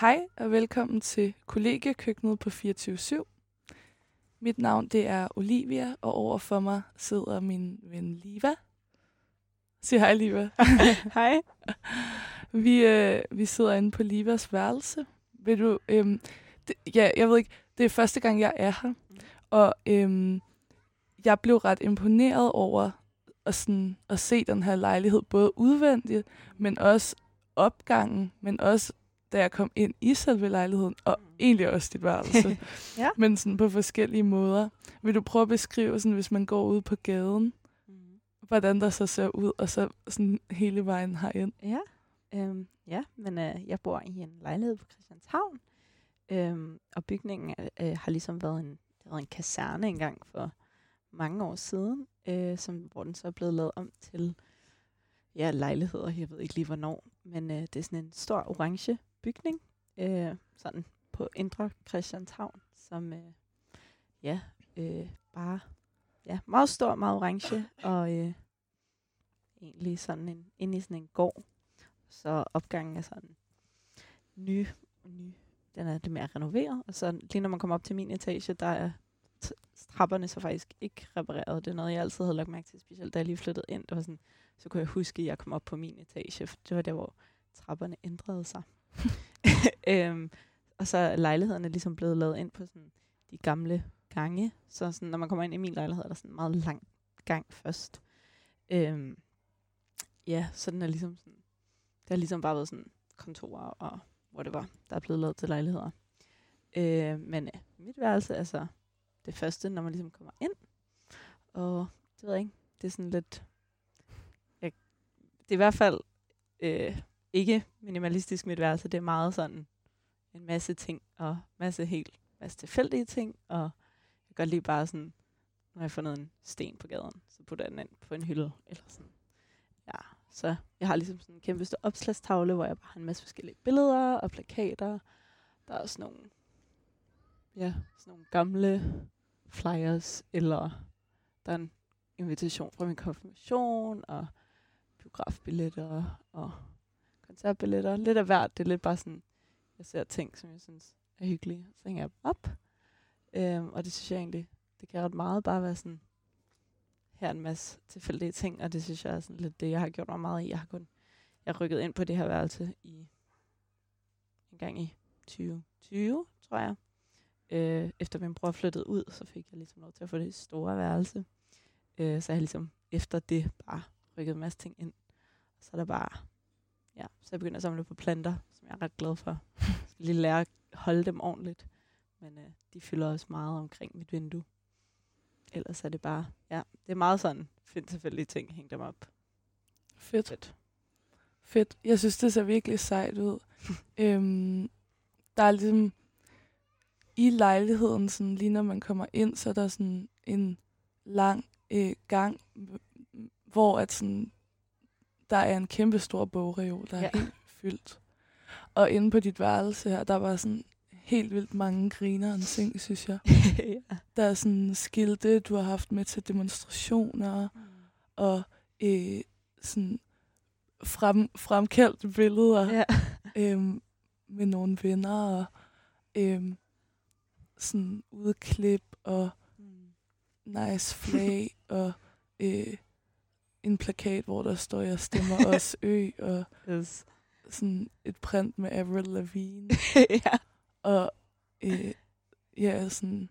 Hej og velkommen til kollegiekøkkenet på 24 Mit navn det er Olivia, og over for mig sidder min ven Liva. Sig hej, Liva. Hej. Vi, øh, vi sidder inde på Livas værelse. Vil du, øhm, det, ja, jeg ved ikke, det er første gang, jeg er her. Og øhm, jeg blev ret imponeret over at, sådan, at se den her lejlighed, både udvendigt, men også opgangen, men også da jeg kom ind i selve lejligheden, og egentlig også dit værelse. Ja. Men sådan på forskellige måder. Vil du prøve at beskrive, sådan, hvis man går ud på gaden, Mm. hvordan der så ser ud, og så sådan hele vejen herind? Ja, øhm, ja men øh, jeg bor i en lejlighed på Christianshavn, øhm, og bygningen øh, har ligesom været en, det været en kaserne engang for mange år siden, øh, som, hvor den så er blevet lavet om til ja, lejligheder, jeg ved ikke lige hvornår, men øh, det er sådan en stor orange bygning, øh, sådan på Indre Christianshavn, som øh, ja, øh, bare ja, meget stor, meget orange, og øh, egentlig sådan en, inde i sådan en gård. Så opgangen er sådan ny, ny. Den er lidt mere renoveret. Og så lige når man kommer op til min etage, der er trapperne så faktisk ikke repareret. Det er noget, jeg altid havde lagt mærke til, specielt da jeg lige flyttede ind. Det var sådan, så kunne jeg huske, at jeg kom op på min etage, for det var der, hvor trapperne ændrede sig. øhm, og så er lejlighederne ligesom blevet lavet ind på sådan de gamle gange. Så sådan, når man kommer ind i min lejlighed, er der sådan en meget lang gang først. Øhm, ja, så den er ligesom sådan, der har ligesom bare været sådan kontorer og hvor det var, der er blevet lavet til lejligheder. Øh, men øh, mit værelse er så det første, når man ligesom kommer ind. Og det ved jeg ikke, det er sådan lidt, jeg, det er i hvert fald øh, ikke minimalistisk mit værelse, det er meget sådan en masse ting, og masse helt, masse tilfældige ting, og jeg kan godt lide bare sådan, når jeg har fundet en sten på gaden, så putter jeg den ind på en hylde, eller sådan. Ja, så jeg har ligesom sådan en kæmpe stor opslagstavle, hvor jeg bare har en masse forskellige billeder og plakater. Der er også nogle, ja, sådan nogle gamle flyers, eller der er en invitation fra min konfirmation, og biografbilletter, og koncertbilletter. Lidt af hvert. Det er lidt bare sådan, jeg ser ting, som jeg synes er hyggelige. Så hænger jeg op. Øhm, og det synes jeg egentlig, det kan ret meget bare være sådan, her en masse tilfældige ting, og det synes jeg er sådan lidt det, jeg har gjort mig meget i. Jeg har kun jeg har rykket ind på det her værelse i en gang i 2020, tror jeg. Øh, efter min bror flyttede ud, så fik jeg ligesom lov til at få det store værelse. Øh, så jeg har ligesom efter det bare rykket en masse ting ind. Så er der bare, ja, så jeg begynder at samle på planter, som jeg er ret glad for. Jeg skal lige lære at holde dem ordentligt. Men øh, de fylder også meget omkring mit vindue. Ellers er det bare, ja, det er meget sådan, find tilfældige ting, hæng dem op. Fedt. Fedt. Fedt. Jeg synes, det ser virkelig sejt ud. øhm, der er ligesom i lejligheden, sådan, lige når man kommer ind, så er der sådan en lang øh, gang, hvor at sådan, der er en kæmpe stor bogreol, der er Ja. helt fyldt. Og inde på dit værelse her, der var sådan helt vildt mange griner og ting, synes jeg. ja. Der er sådan skilte, du har haft med til demonstrationer, og øh, sådan frem, fremkaldte billeder ja. øhm, med nogle venner, og øhm, sådan udklip, og Mm. nice flag, og øh, en plakat, hvor der står, jeg stemmer også ø, og Yes. sådan et print med Avril Lavigne, ja. og øh, ja, sådan,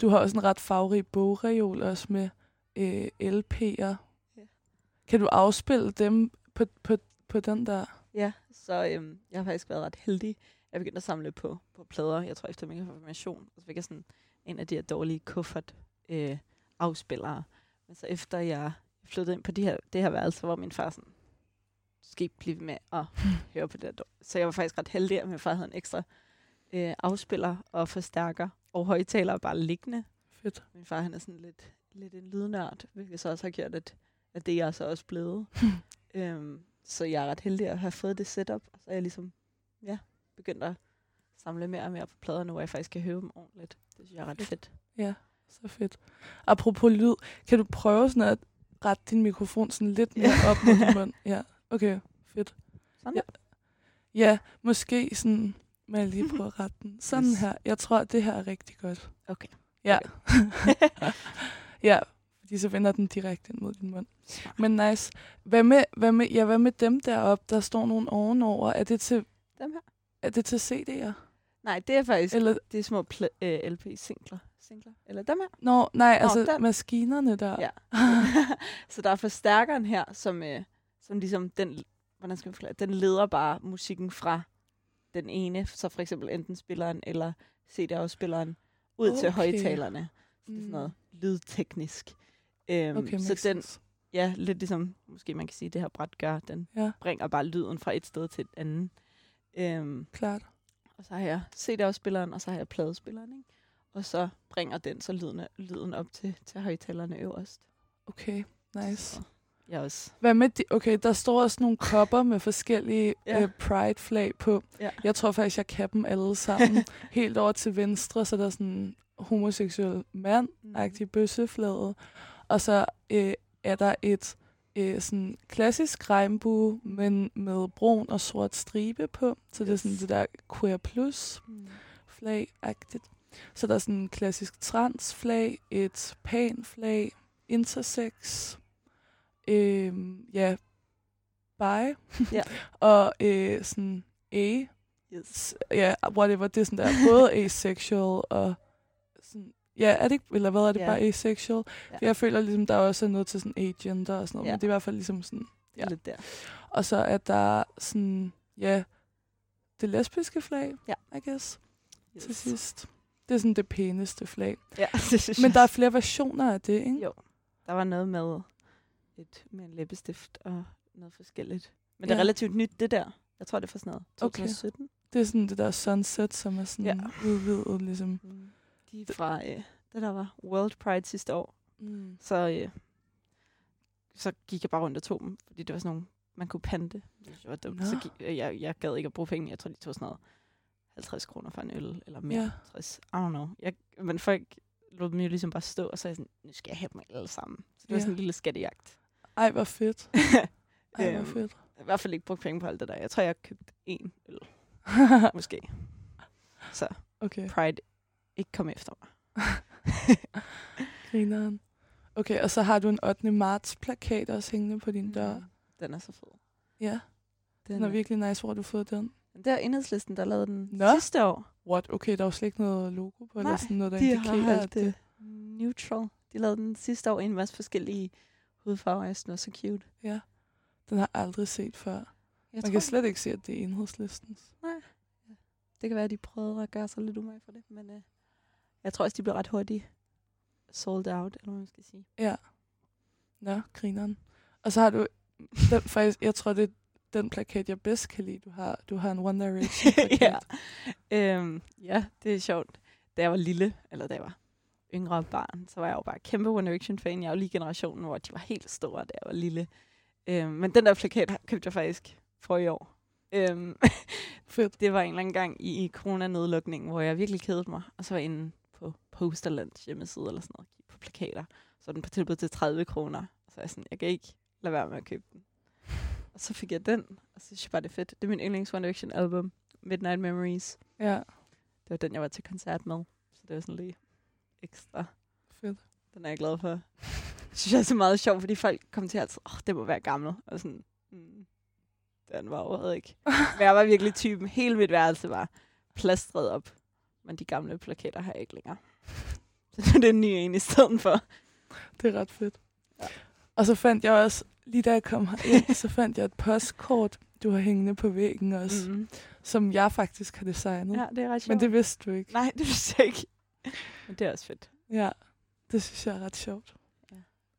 du har også en ret farverig bogreol, også med øh, LP'er. Ja. Kan du afspille dem på, på, på den der? Ja, så øhm, jeg har faktisk været ret heldig. Jeg begyndte at samle på, på plader, jeg tror efter min konfirmation. Og så fik jeg sådan en af de her dårlige kuffert øh, afspillere. Men så efter jeg flyttede ind på de her, det her værelse, var min far sådan, "Du skal blive med at høre på det dår-" Så jeg var faktisk ret heldig, at min far havde en ekstra øh, afspiller og forstærker og højtaler bare liggende. Fedt. Min far han er sådan lidt, lidt en lydnørd, hvilket så også har gjort, at, at det er jeg så også blevet. øhm, så jeg er ret heldig at have fået det setup, og så er jeg ligesom, ja, begyndt at samle mere og mere på plader nu, hvor jeg faktisk kan høre dem ordentligt. Det synes jeg er ret fedt. Ja, så fedt. Apropos lyd, kan du prøve sådan at rette din mikrofon sådan lidt mere op mod din mund? Ja, okay, fedt. Sådan Ja. Ja, måske sådan, må jeg lige prøve at rette den. Sådan Yes. her. Jeg tror, det her er rigtig godt. Okay. Ja. ja, fordi så vender den direkte ind mod din mund. Men nice. Hvad med, hvad med, ja, hvad med dem deroppe, der står nogen ovenover? Er det til, Dem her? er det til CD'er? Nej, det er faktisk Eller, det er små pl- øh, LP-singler. Singler. Eller dem her. nå, nej, Nå, altså den. maskinerne der. Ja. så der er forstærkeren her, som, øh, som ligesom den, hvordan skal man forklare, den leder bare musikken fra den ene, så for eksempel enten spilleren eller CD-afspilleren, ud til Okay. højtalerne. Så det er sådan Mm. noget lydteknisk. Øhm, Okay, så den, ja, lidt ligesom, måske man kan sige, det her bræt gør, den Ja. bringer bare lyden fra et sted til et andet. Øhm, Klart. og så har jeg CD-afspilleren, og så har jeg pladespilleren, ikke? Og så bringer den så lyden, lyden op til, til højtalerne øverst. Okay, nice. Så jeg også. Hvad med de, okay, der står også nogle kopper med forskellige Ja. øh, pride-flag på. Ja. Jeg tror faktisk, jeg kan dem alle sammen. Helt over til venstre, så der er sådan en homoseksuel mand, Mm. bøsseflade. Og så øh, er der et øh, sådan klassisk regnbue, men med brun og sort stribe på. Så det er sådan Yes. det der queer plus Mm. flag-agtigt. Så der er sådan en klassisk transflag, et pan-flag, intersex, øhm, ja, bi, Ja. og øh, sådan a, Yes. ja, whatever, det er sådan der, både asexual og sådan, ja, er det ikke, eller hvad er det, Ja. bare asexual? For jeg føler ligesom, der er også noget til sådan agender og sådan noget, Ja. men det er i hvert fald ligesom sådan, er Ja. lidt der. og så er der sådan, ja, det lesbiske flag, Ja. I guess, Yes. til sidst. Det er sådan det pæneste flag. Ja, det synes Men der er flere versioner af det, ikke? Jo. Der var noget med, et, med en læbestift og noget forskelligt. Men det er Ja. relativt nyt, det der. Jeg tror, det er fra sådan noget Okay. 2017. Det er sådan det der sunset, som er sådan Ja. ja. udvidet, ligesom. Mm. De er fra, øh, det der var World Pride sidste år. Mm. Så, øh, så gik jeg bare rundt og tog dem, fordi det var sådan nogle, man kunne pante. Det var dumt. Så gik, øh, jeg, jeg gad ikke at bruge penge. Jeg tror, de tog sådan noget 50 kroner for en øl, eller mere. Ja. 60. I don't know. Jeg, men folk lod dem jo ligesom bare stå, og så er jeg sådan, nu skal jeg have dem alle sammen. Så det var Ja. sådan en lille skattejagt. Ej, hvor fedt. Ej, hvor Øhm, fedt. Jeg har i hvert fald ikke brugt penge på alt det der. Jeg tror, jeg har købt én øl, måske. Så okay, Pride ikke kom efter mig. grineren. Okay, og så har du en 8. marts plakat også hængende på din dør. Mm. Den er så fed. Ja, den er virkelig nice. Hvor har du fået den? Det er enhedslisten, der lavede den Nå. sidste år. What? Okay, der er jo slet ikke noget logo på, eller Nej, sådan noget, der De har indikerer, holdt at det det... neutral. De lavede den sidste år i en masse forskellige hudfarver. Jeg synes, var så cute. Ja, den har jeg aldrig set før. Jeg Man kan slet ikke se, at det er enhedslistens. Det kan være, at de prøvede at gøre sig lidt umage for det, men øh, jeg tror også, de blev ret hurtigt sold out, eller hvad man skal sige. Ja. Nå, grineren. Og så har du... Den, faktisk, jeg tror, det er den plakat, jeg bedst kan lide. Du har, du har en One Direction plakat. ja. Øhm, ja, det er sjovt. Da jeg var lille, eller da jeg var yngre barn, så var jeg jo bare kæmpe One Direction-fan. Jeg er jo lige generationen, hvor de var helt store, da jeg var lille. Øhm, men den der plakat købte jeg faktisk for i år. Øhm, Fedt. det var en eller anden gang i, i coronanedlukningen, hvor jeg virkelig kedede mig. Og så var jeg inde på Posterlands hjemmeside eller sådan noget, på plakater. Så den på tilbud til 30 kroner. Så jeg sådan, jeg kan ikke lade være med at købe den. Og så fik jeg den, og så synes jeg bare, det er fedt. Det er min yndlings One Direction album, Midnight Memories. Ja, Det var den, jeg var til koncert med. Så det var sådan lige ekstra. fedt. Den er jeg glad for. Det synes jeg er så meget sjovt, fordi folk kommer til altid, åh, oh, det må være gammel. Og sådan, mm, den var overhovedet ikke. Men jeg var virkelig typen. Hele mit værelse var plastret op. Men de gamle plakater har jeg ikke længere. Så det er en ny en i stedet for. Det er ret fedt. Ja. Og så fandt jeg også, lige da jeg kom herind, så fandt jeg et postkort, du har hængende på væggen også, mm. Som jeg faktisk har designet. Ja, det er ret sjovt. Men det vidste du ikke. Nej, det vidste jeg ikke. Men det er også fedt. Ja, det synes jeg er ret sjovt.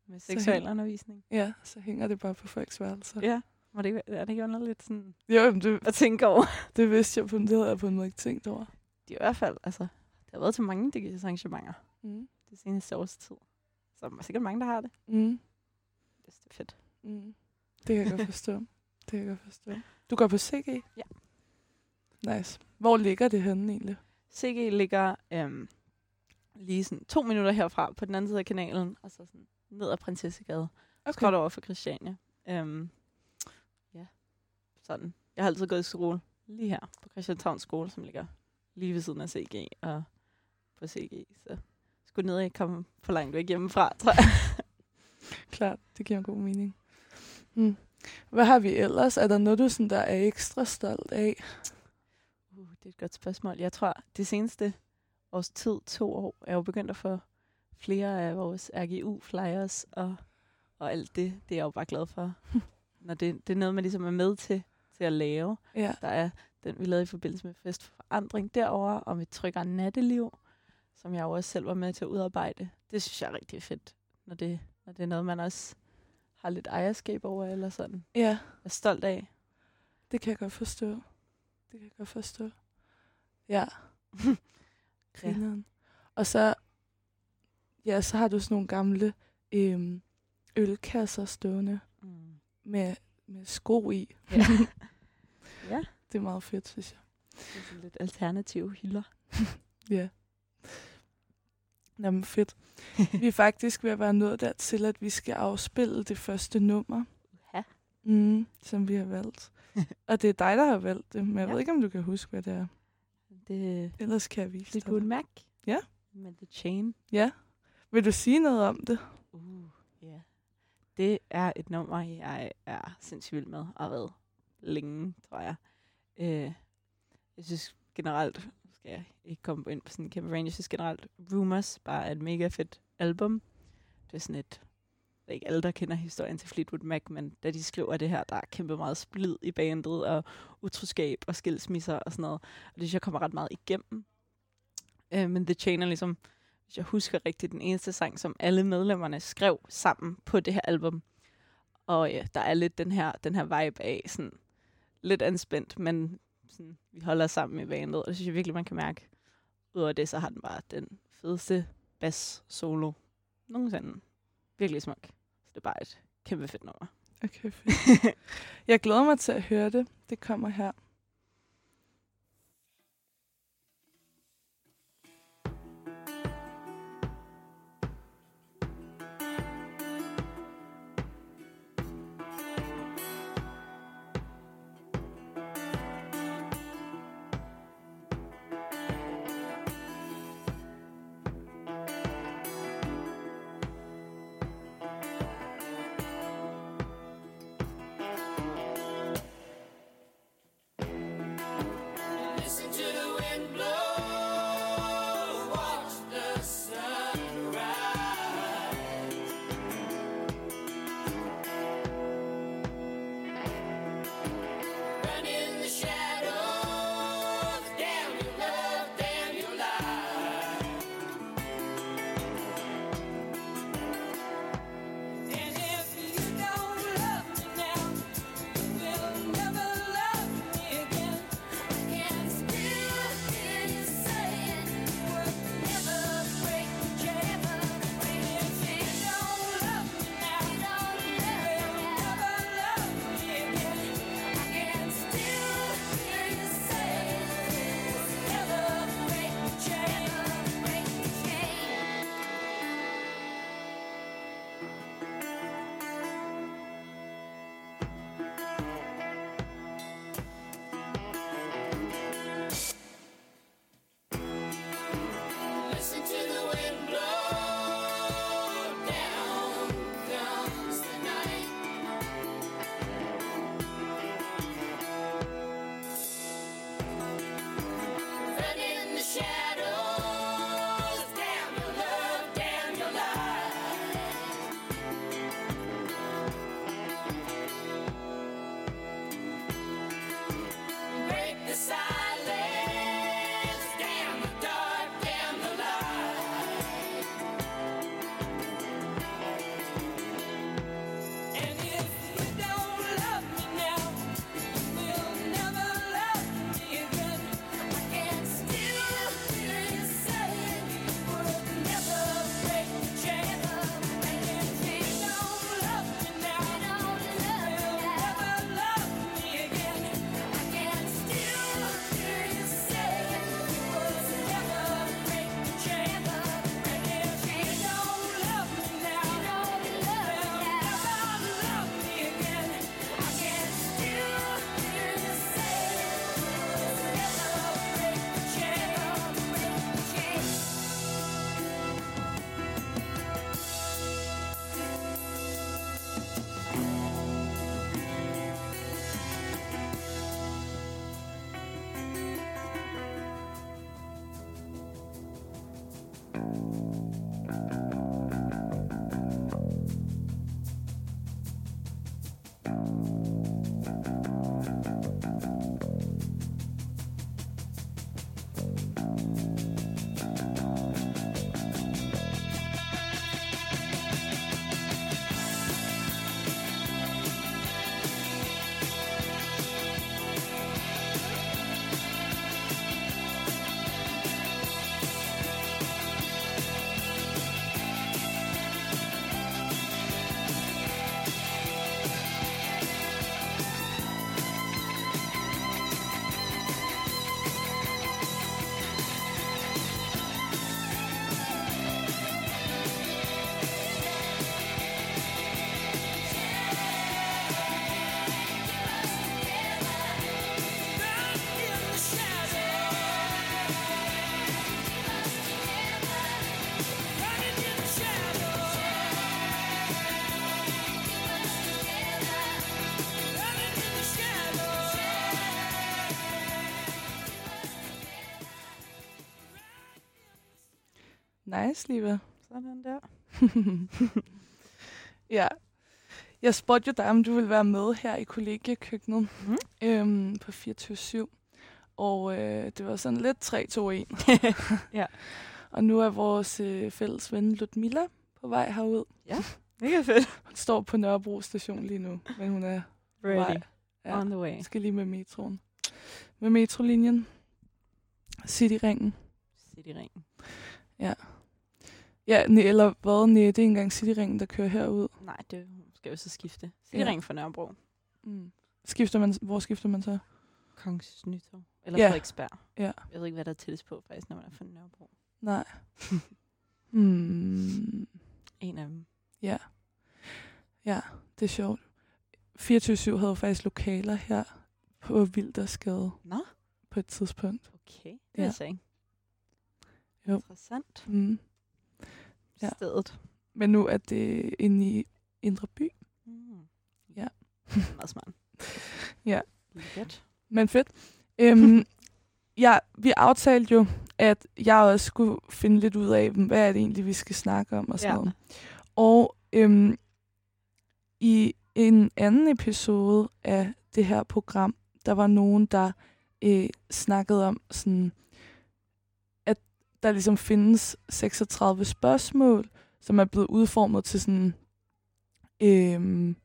Med Så seksuel helt- undervisning. Ja, så hænger det bare på folks værelser. Ja. Må det er det ikke underligt sådan Jo, jamen, det, at tænke over? det vidste jeg på, det havde jeg på en måde ikke tænkt over. De er i hvert fald, altså, det har været til mange arrangementer Mm. det seneste års tid. Så der er sikkert mange, der har det. Mm. Det er fedt. Mm. Det kan jeg godt forstå. Det kan jeg godt forstå. Du går på CG? Ja. Nice. Hvor ligger det henne egentlig? CG ligger øhm, lige sådan to minutter herfra på den anden side af kanalen, og så sådan ned ad Prinsessegade. Okay. Skråt over for Christiania. Øhm, ja, sådan. Jeg har altid gået i skole lige her på Christianshavn Skole, som ligger lige ved siden af CG og på CG. Så skulle ned og komme for langt væk hjemmefra, tror jeg. Klart, det giver god mening. Hmm. Hvad har vi ellers? Er der noget, du sådan, der er ekstra stolt af? Uh, det er et godt spørgsmål. Jeg tror, det seneste års tid, to år, er jo begyndt at få flere af vores RGU-flyers og, og alt det. Det er jeg jo bare glad for. Når det, det er noget, man ligesom er med til, til at lave. Ja. Der er den, vi lavede i forbindelse med Fest for Forandring derover om et tryggere natteliv, som jeg jo også selv var med til at udarbejde. Det synes jeg er rigtig fedt, når det, når det er noget, man også har lidt ejerskab over, eller sådan Ja, er stolt af. det kan jeg godt forstå. Det kan jeg godt forstå. Ja. Grineren. Og så, ja, så har du sådan nogle gamle øhm, ølkasser stående Mm. med, med sko i. Ja. ja, Det er meget fedt, synes jeg. det er sådan lidt alternative hylder. Ja. Jamen fedt. vi er faktisk ved at være nået dertil, at vi skal afspille det første nummer, Ja. mm, som vi har valgt. Og det er dig, der har valgt det, men jeg Ja. ved ikke, om du kan huske, hvad det er. Det, Ellers kan jeg vise det er dig Good Mac. Ja. Med The Chain. Ja. Vil du sige noget om det? Uh, yeah. Det er et nummer, jeg er sindssygt vild med, og har været længe, tror jeg. Øh, jeg synes generelt, skal jeg ikke komme ind på sådan en kæmpe range, jeg synes generelt, Rumors bare er et mega fedt album. Det er sådan et, det er ikke alle, der kender historien til Fleetwood Mac, men da de skriver det her, der er kæmpe meget splid i bandet, og utroskab og skilsmisser og sådan noget. Og det synes jeg kommer ret meget igennem. Øh, men The Chain er ligesom, hvis jeg husker rigtigt, den eneste sang, som alle medlemmerne skrev sammen på det her album. Og ja, der er lidt den her, den her vibe af sådan lidt anspændt, men sådan, vi holder sammen i bandet, og det synes jeg virkelig, man kan mærke. Udover det, så har den bare den fedeste bass solo nogensinde. Virkelig smuk. Så det er bare et kæmpe fedt nummer. Okay, fedt. jeg glæder mig til at høre det. Det kommer her. Nice, Liva. Sådan der. ja. Jeg spurgte jo dig, om du ville være med her i kollegiekøkkenet Mm. øhm, på 24-7. Og øh, det var sådan lidt 3-2-1. Ja. Og nu er vores øh, fælles ven Ludmilla på vej herud. Mega fedt. Hun står på Nørrebro station lige nu, men hun er Ready. vej. Ja. On the way. Skal lige med metroen. Med metrolinjen. Cityringen. Cityringen. Ja, ne, eller hvad? Nej, det er engang Cityringen, der kører herud. Nej, det skal jo så skifte. Cityringen for Nørrebro. Mm. Skifter man, hvor skifter man så? Kongens Nytorv. Eller Ja. ja. Frederiksberg. Ja. Jeg ved ikke, hvad der er tættest på, faktisk, når man er fra Nørrebro. Nej. mm. En af dem. Ja. Ja, det er sjovt. 24-7 havde faktisk lokaler her på Vildersgade Nå, på et tidspunkt. okay. Det Ja. ja. er så ikke. Jo. Interessant. Mm. Ja. Stedet. Men nu er det inde i Indre By. Mm. Ja. Meget smart. Ja. Lækkert. Men fedt. Øhm, ja, vi aftalte jo, at jeg også skulle finde lidt ud af, hvad er det egentlig, vi skal snakke om og sådan Ja. noget. Og øhm, i en anden episode af det her program, der var nogen, der øh, snakkede om sådan, der ligesom findes 36 spørgsmål, som er blevet udformet til sådan, øhm,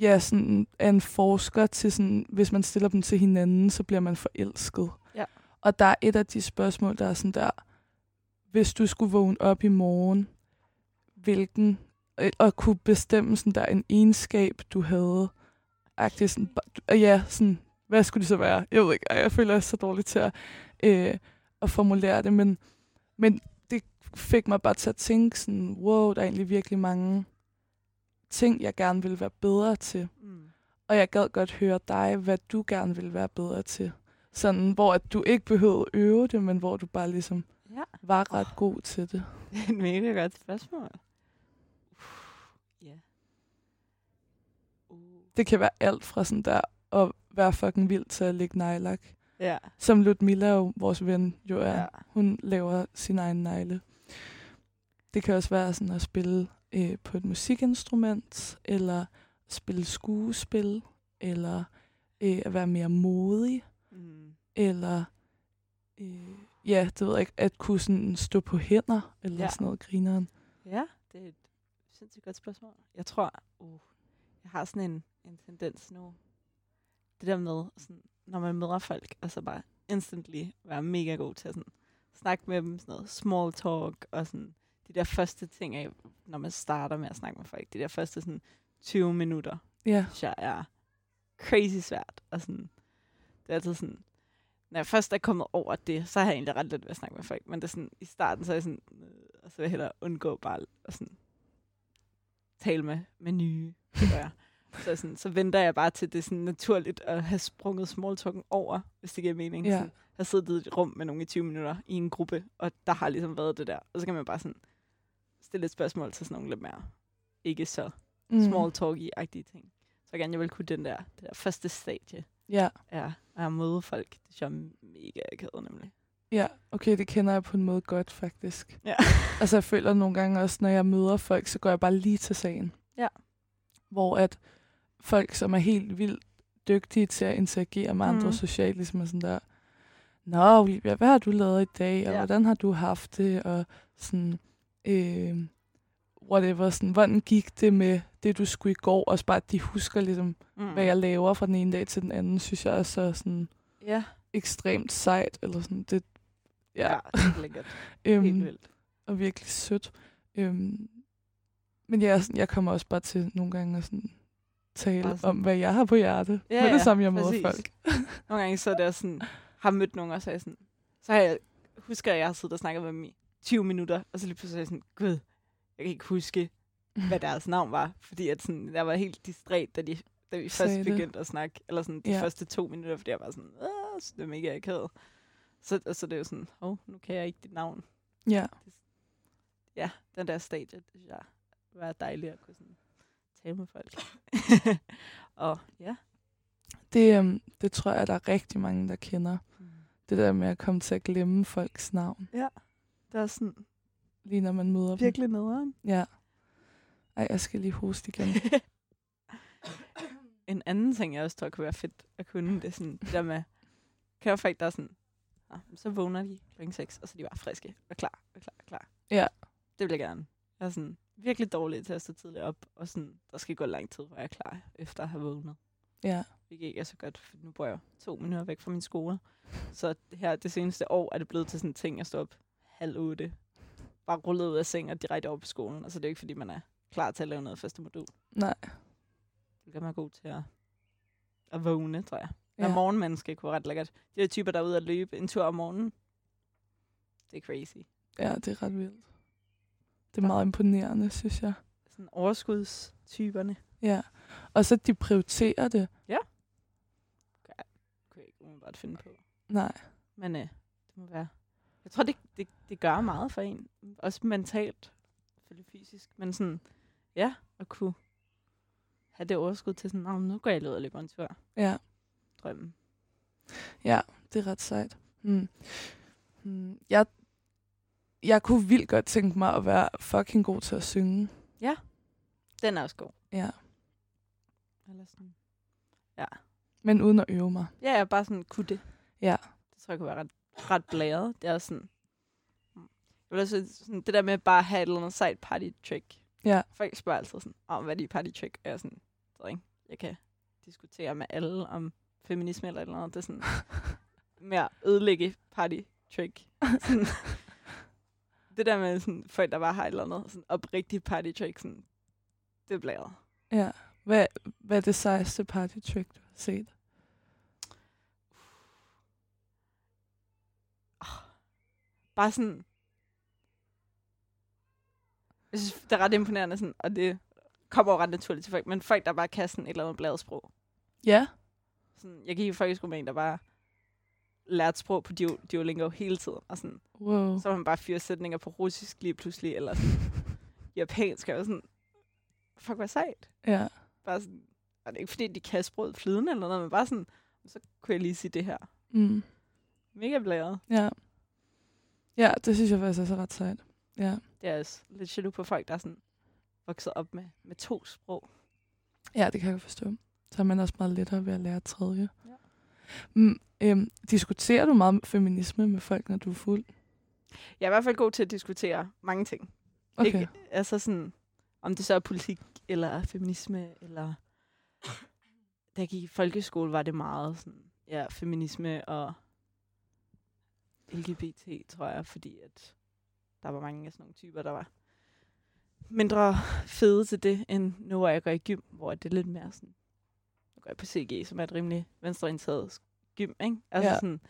ja, sådan af en forsker til sådan, hvis man stiller dem til hinanden, så bliver man forelsket. Ja. Og der er et af de spørgsmål, der er sådan der, hvis du skulle vågne op i morgen, hvilken, øh, og kunne bestemme sådan der en egenskab, du havde, agtigt sådan, ja, sådan, hvad skulle det så være? Jeg ved ikke, jeg føler, jeg er så dårlig til at, øh, at formulere det, men, men det fik mig bare til at tænke sådan, wow, der er egentlig virkelig mange ting, jeg gerne vil være bedre til. Mm. Og jeg gad godt høre dig, hvad du gerne vil være bedre til. Sådan, hvor at du ikke behøvede at øve det, men hvor du bare ligesom Ja. var ret god til det. Det er et mega godt spørgsmål. Ja. Uh. Det kan være alt fra sådan der at være fucking vild til at lægge nejlak. Ja. Som Ludmilla, jo, vores ven, jo er. Ja. Hun laver sin egen negle. Det kan også være sådan at spille øh, på et musikinstrument, eller spille skuespil, eller øh, at være mere modig, Mm. eller øh, ja, det ved jeg ikke, at kunne sådan stå på hænder, eller ja. Ja. sådan noget grineren. Ja, det er et sindssygt godt spørgsmål. Jeg tror, uh, jeg har sådan en, en tendens nu. Det der med, sådan, når man møder folk, og så bare instantly være mega god til at sådan, snakke med dem, sådan noget small talk, og sådan de der første ting af, når man starter med at snakke med folk, de der første sådan 20 minutter, Ja, synes jeg er crazy svært. Og sådan, det er altid sådan, når jeg først er kommet over det, så har jeg egentlig ret lidt ved at snakke med folk. Men det er sådan, i starten, så er jeg sådan, øh, og så vil jeg hellere undgå bare at sådan, tale med, med nye, tror jeg. Så, sådan, så venter jeg bare til det sådan naturligt at have sprunget small talken over, hvis det giver mening. Ja. Sådan, have siddet i et rum med nogen i 20 minutter i en gruppe, og der har ligesom været det der. Og så kan man bare sådan stille et spørgsmål til sådan nogle lidt mere ikke så mm. small talky-agtige ting. Så jeg gerne jeg vil kunne den der, det der første stadie Ja, er at møde folk. Det synes jeg er mega akavet nemlig. ja, okay, det kender jeg på en måde godt, faktisk. Ja. Altså, jeg føler nogle gange også, når jeg møder folk, så går jeg bare lige til sagen. Ja. Hvor at folk, som er helt vildt dygtige til at interagere med andre Mhm. socialt, ligesom er sådan der, Nå, Olivia, hvad har du lavet i dag, og Ja. hvordan har du haft det, og sådan, øh, whatever, sådan, hvordan gik det med det, du skulle i går, og bare, at de husker ligesom, Mm. hvad jeg laver fra den ene dag til den anden, synes jeg er så sådan Ja, ekstremt sejt, eller sådan, det, ja, ja det er lækkert. øhm, Helt vildt. og virkelig sødt. Øhm, men ja, sådan, jeg kommer også bare til nogle gange at sådan, tale sådan- om, hvad jeg har på hjerte, Ja, med det samme, jeg møder folk. Nogle gange så er det også sådan, har mødt nogen, og så er jeg sådan, så har jeg, husker jeg, jeg har siddet og snakket med dem i 20 minutter, og så lige pludselig er jeg sådan, gud, jeg kan ikke huske, hvad deres navn var, fordi at sådan, jeg var helt distræt, da, de, da vi Sagde først det. begyndte at snakke, eller sådan de Ja. første to minutter, fordi jeg var sådan, Åh, så det er mega akavet. Så, og så det er jo sådan, åh, oh, nu kan jeg ikke dit navn. Ja, Ja, den der stadie, det synes jeg var dejligt at kunne sådan tale med folk. og ja. det, øhm, det tror jeg, der er rigtig mange, der kender. Det der med at komme til at glemme folks navn. Det Det er sådan lige når man møder dem. virkelig nederen. Ja. Ej, jeg skal lige hoste igen. en anden ting, jeg også tror kunne være fedt at kunne, det er sådan det der med, kan folk, der er sådan, ah, så vågner de kl. 6, og så er de bare friske og klar, og klar, og klar. Ja. Det vil jeg gerne. Jeg er sådan virkelig dårlig til at stå tidligt op, og sådan, der skal gå lang tid, hvor jeg er klar, efter at have vågnet. ja. Hvilket ikke er så godt, for nu bor jeg to minutter væk fra min skole. Så her det seneste år er det blevet til sådan en ting, at stå op halv otte. Bare rullet ud af seng og direkte over på skolen. Altså det er ikke, fordi man er klar til at lave noget første modul. Nej. Det kan man god til at, at vågne, tror jeg. Ja. Ja. morgenmenneske kunne være ret lækkert. De der typer, der er ude at løbe en tur om morgenen. Det er crazy. ja, det er ret vildt. Det er meget imponerende, synes jeg. Sådan overskudstyperne. Ja. Og så de prioriterer det. Kunne jeg ikke umiddelbart finde på. Nej. Men øh, det må være... Jeg tror, det, det, det gør meget for en. Også mentalt. Selvfølgelig fysisk. Men sådan, ja, at kunne have det overskud til sådan, "Nå, nu går jeg ud og løber en tur. Ja. Drømmen. Ja, det er ret sejt. Hmm. Hmm. Jeg, jeg kunne vildt godt tænke mig at være fucking god til at synge. Den er også god. Ja. Eller sådan. Men uden at øve mig. Ja, jeg bare sådan kunne det. Ja. Det tror jeg kunne være ret, ret blæret. Det er også sådan... Jeg vil også sådan, det der med bare at have et eller andet sejt party trick. Ja. Folk spørger altid sådan, om hvad er dit party trick? Og jeg er sådan, ved ikke, jeg kan diskutere med alle om feminisme eller et eller andet. Det er sådan mere ødelægge party trick. Sådan, det der med sådan, folk, der bare har et eller andet sådan oprigtigt party trick, sådan, det er blæret. Ja. Hvad, hvad er det sejeste party trick, du har set? bare sådan... Jeg synes, det er ret imponerende, sådan, og det kommer jo ret naturligt til folk, men folk, der bare kan sådan et eller andet bladesprog. Ja. Sådan, jeg gik i folkeskole med en, der bare lærte sprog på Duo- Duolingo hele tiden, og sådan, Wow. så var man bare fyre sætninger på russisk lige pludselig, eller sådan, japansk, og sådan, fuck, hvad sejt. Ja. Bare sådan, og det er ikke fordi, de kan sproget flydende eller noget, men bare sådan, så kunne jeg lige sige det her. Mm. Mega blæret. Ja. Ja, det synes jeg faktisk også er ret sejt. Ja. Det er også lidt jaloux på folk, der er sådan vokset op med, med to sprog. Ja, det kan jeg forstå. Så er man også meget lettere ved at lære tredje. Mm, øhm, diskuterer du meget feminisme med folk, når du er fuld? Jeg er i hvert fald god til at diskutere mange ting. Okay. Ikke, altså sådan, om det så er politik, eller feminisme, eller... Da jeg gik i folkeskole, var det meget sådan, ja, feminisme og LGBT, tror jeg, fordi at der var mange af sådan nogle typer, der var mindre fede til det, end nu, hvor jeg går i gym, hvor det er lidt mere sådan, går jeg på CG, som er et rimelig venstreorienteret gym, ikke? Altså Ja. ja. sådan,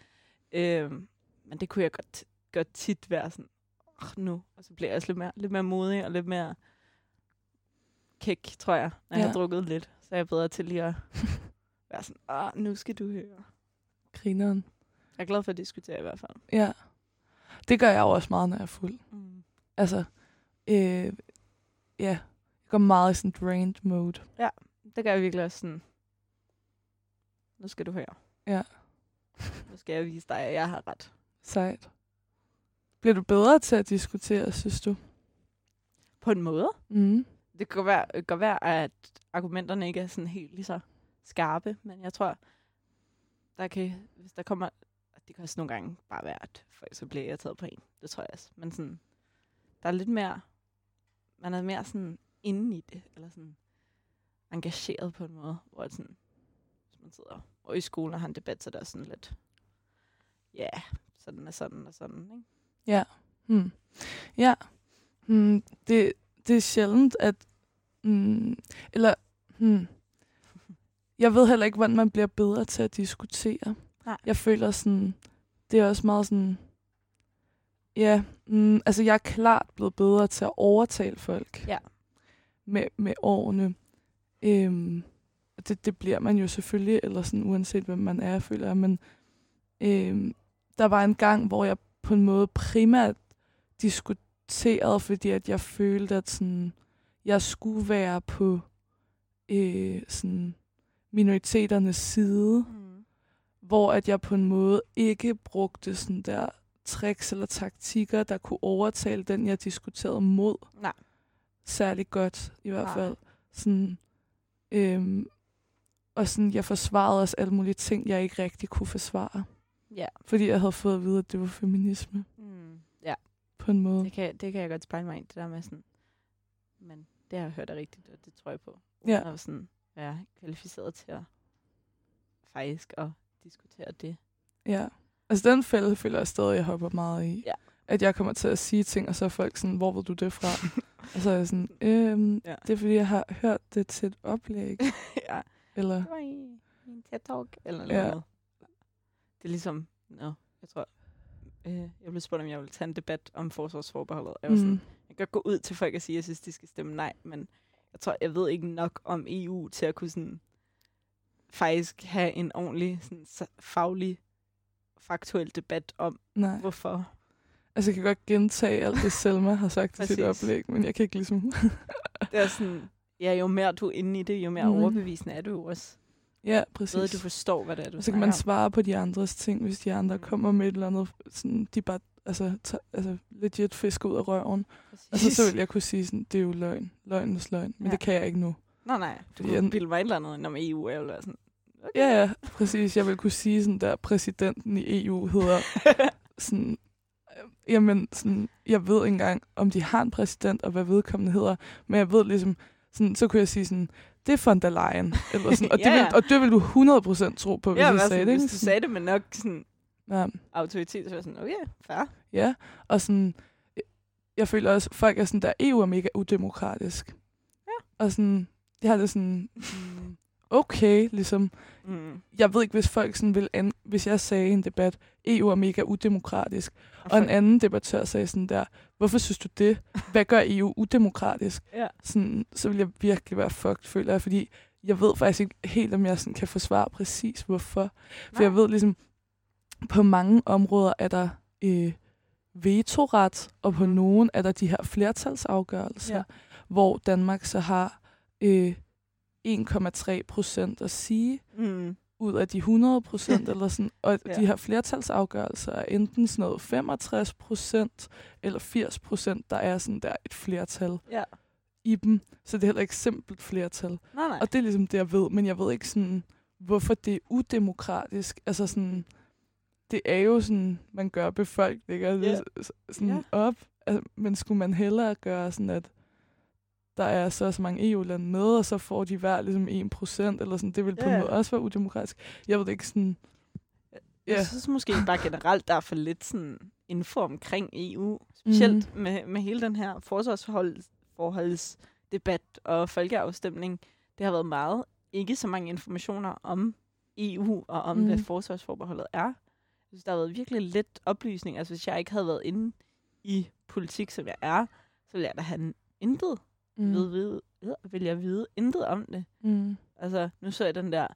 øhm, men det kunne jeg godt, godt tit være sådan, oh, nu, og så bliver jeg også lidt mere, lidt mere modig og lidt mere kæk, tror jeg, når ja. jeg Ja. har drukket lidt. Så er jeg bedre til lige at være sådan, ah, nu skal du høre. Grineren. Jeg er glad for at diskutere i hvert fald. Ja. Det gør jeg jo også meget, når jeg er fuld. Mm. Altså, øh, ja. Jeg går meget i sådan drained mode. Det gør jeg virkelig også sådan, nu skal du høre. Ja. Nu skal jeg vise dig, at jeg har ret. Sejt. Bliver du bedre til at diskutere, synes du? På en måde. Mm. Det kan godt være, godt være, at argumenterne ikke er sådan helt lige så skarpe, men jeg tror, der kan, hvis der kommer, det kan også nogle gange bare være, at folk så bliver irriteret på en. Det tror jeg også. Men sådan, der er lidt mere, man er mere sådan inde i det, eller sådan engageret på en måde, hvor sådan, man sidder og i skolen og har en debat, så der er sådan lidt, ja, yeah, sådan og sådan og sådan, ikke? Ja. Hmm. Ja. Hmm. Det, det er sjældent, at... Hmm. Eller... Hmm. Jeg ved heller ikke, hvordan man bliver bedre til at diskutere. Nej. Jeg føler sådan... Det er også meget sådan... Ja, mm, altså jeg er klart blevet bedre til at overtale folk. Ja. Med, med årene. Øhm, det, det bliver man jo selvfølgelig, eller sådan uanset hvem man er, føler jeg. Men øhm, der var en gang, hvor jeg på en måde primært diskuterede, fordi at jeg følte, at sådan, jeg skulle være på øh, sådan minoriteternes side, Mm. hvor at jeg på en måde ikke brugte sådan der tricks eller taktikker, der kunne overtale den, jeg diskuterede mod. Nej. Særlig godt, i hvert Nej. fald. Sådan, øhm, og sådan, jeg forsvarede også alle mulige ting, jeg ikke rigtig kunne forsvare. Ja. Fordi jeg havde fået at vide, at det var feminisme Mm. Ja, på en måde. det kan, det kan jeg godt spejle mig i, det der med sådan, men det har jeg hørt er rigtigt, og det tror jeg på. Ja. Uden at sådan være kvalificeret til at faktisk at diskutere det. Ja. Altså den fælde føler jeg stadig, jeg hopper meget i. Ja. At jeg kommer til at sige ting, og så er folk sådan, hvor ved du det fra? og så er jeg sådan, øhm, Ja. det er fordi, jeg har hørt det til et oplæg. ja. Eller, Det var i, en TED-talk, eller Ja. noget. Det er ligesom, no, jeg tror, øh, jeg blev spurgt, om jeg ville tage en debat om forsvarsforbeholdet. Jeg var sådan, mm, Jeg kan godt gå ud til folk og sige, at jeg synes, de skal stemme nej, men jeg tror, jeg ved ikke nok om EU til at kunne sådan, faktisk have en ordentlig sådan, faglig, faktuel debat om, nej. hvorfor. Altså, jeg kan godt gentage alt det, Selma har sagt i sit oplæg, men jeg kan ikke ligesom... Det er sådan, ja, jo mere du er inde i det, jo mere mm. overbevisende er du jo også. ja, Ved, præcis. at du forstår, hvad det er, du og så kan man svare på de andres ting, hvis de andre Mm. kommer med et eller andet, sådan, de bare altså, tager, altså legit fisk ud af røven. Præcis. Og så, så vil jeg kunne sige sådan, det er jo løgn. Løgnens løgn. Men Ja. det kan jeg ikke nu. Nej, nej. Du Fordi kunne bilde mig et eller andet ind om EU, jeg ville sådan, okay. Ja, ja, præcis. Jeg vil kunne sige sådan der, præsidenten i EU hedder sådan, øh, jamen sådan, jeg ved ikke engang, om de har en præsident, og hvad vedkommende hedder, men jeg ved ligesom, sådan, så kunne jeg sige sådan, det er von der Leyen, eller sådan, og, det Ja, vil, ja. og det vil du 100% tro på, hvis ja, jeg jeg sagde sådan, det. hvis du sagde det med nok sådan ja, autoritet, så var jeg sådan, okay, fair. ja, og sådan, jeg føler også, folk er sådan der, EU er mega udemokratisk. Ja. Og sådan, jeg har det sådan, mm, okay, ligesom, Mm. jeg ved ikke, hvis folk sådan vil, an- hvis jeg sagde i en debat, EU er mega udemokratisk, Og, og en anden debattør sagde sådan der, hvorfor synes du det? Hvad gør EU udemokratisk? Ja. Sådan, så vil jeg virkelig være fucked, føler jeg, fordi jeg ved faktisk ikke helt, om jeg sådan kan forsvare præcis, hvorfor. For Nej. jeg ved ligesom, på mange områder er der øh, vetoret, og på Mm. nogen er der de her flertalsafgørelser, ja. hvor Danmark så har øh, 1,3 procent at sige Mm. ud af de 100 procent, eller sådan, og Ja. de her flertalsafgørelser er enten sådan noget 65 procent eller 80 procent, der er sådan der et flertal Ja. i dem. Så det er heller ikke simpelt flertal. Nej, nej. Og det er ligesom det, jeg ved, men jeg ved ikke sådan, hvorfor det er udemokratisk. Altså sådan, det er jo sådan, man gør befolkninger Ja. yeah. sådan yeah. op. Altså, men skulle man hellere gøre sådan, at der er så så mange EU-lande med, og så får de hver ligesom 1 procent, eller sådan, det vil på Ja. en måde også være udemokratisk. Jeg ved ikke sådan, Jeg Ja. synes måske bare generelt, der er for lidt sådan info omkring EU. Specielt Mhm. med, med hele den her forsvarsforholdsdebat og folkeafstemning. Det har været meget. Ikke så mange informationer om EU og om, mm. hvad Mhm. forsvarsforbeholdet er. Jeg synes, der har været virkelig lidt oplysning. Altså, hvis jeg ikke havde været inde i politik, som jeg er, så ville jeg da have intet mm. ved, ved, ved, vil jeg vide intet om det. Mm. Altså, nu så jeg den der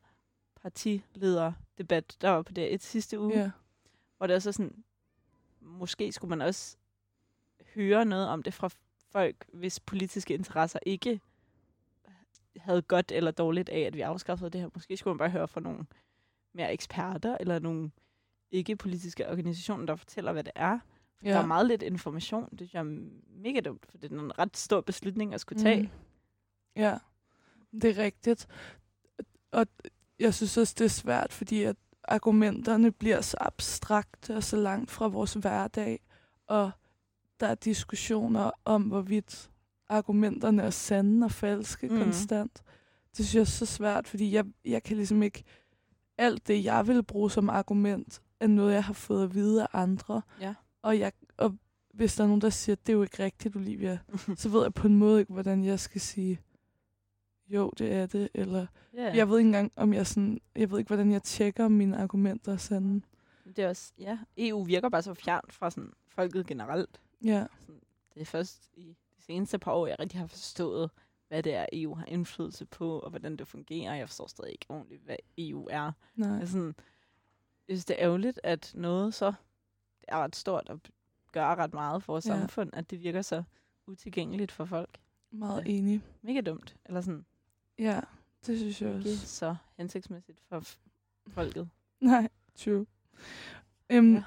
partilederdebat, der var på det et sidste uge, Ja. hvor det er så sådan, måske skulle man også høre noget om det fra folk, hvis politiske interesser ikke havde godt eller dårligt af, at vi afskaffede det her. Måske skulle man bare høre fra nogle mere eksperter, eller nogle ikke-politiske organisationer, der fortæller, hvad det er. Ja. Der er meget lidt information. Det synes jeg er mega dumt, for det er en ret stor beslutning at skulle tage. Mm. Ja, det er rigtigt. Og jeg synes også, det er svært, fordi at argumenterne bliver så abstrakte og så langt fra vores hverdag, og der er diskussioner om, hvorvidt argumenterne er sande og falske mm. konstant. Det synes jeg er så svært, fordi jeg, jeg kan ligesom ikke... Alt det, jeg vil bruge som argument, er noget, jeg har fået at vide af andre. Ja. Og, jeg, og hvis der er nogen, der siger, at det er jo ikke rigtigt, Olivia, så ved jeg på en måde ikke, hvordan jeg skal sige, jo, det er det, eller Ja. jeg ved ikke engang, om jeg sådan, jeg ved ikke, hvordan jeg tjekker, om mine argumenter er sande. Det er også, ja, EU virker bare så fjernt fra sådan folket generelt. Ja, Det er først i de seneste par år, jeg rigtig har forstået, hvad det er, EU har indflydelse på, og hvordan det fungerer. Jeg forstår stadig ikke ordentligt, hvad EU er. nej. Altså, jeg synes, det er ærgerligt, at noget så er ret stort og gør ret meget for vores Ja. samfund, at det virker så utilgængeligt for folk. Meget Ja. enig. Mega dumt. Eller sådan, Ja, det synes jeg ikke også. så hensigtsmæssigt for folket. Nej, true. Øhm, Ja.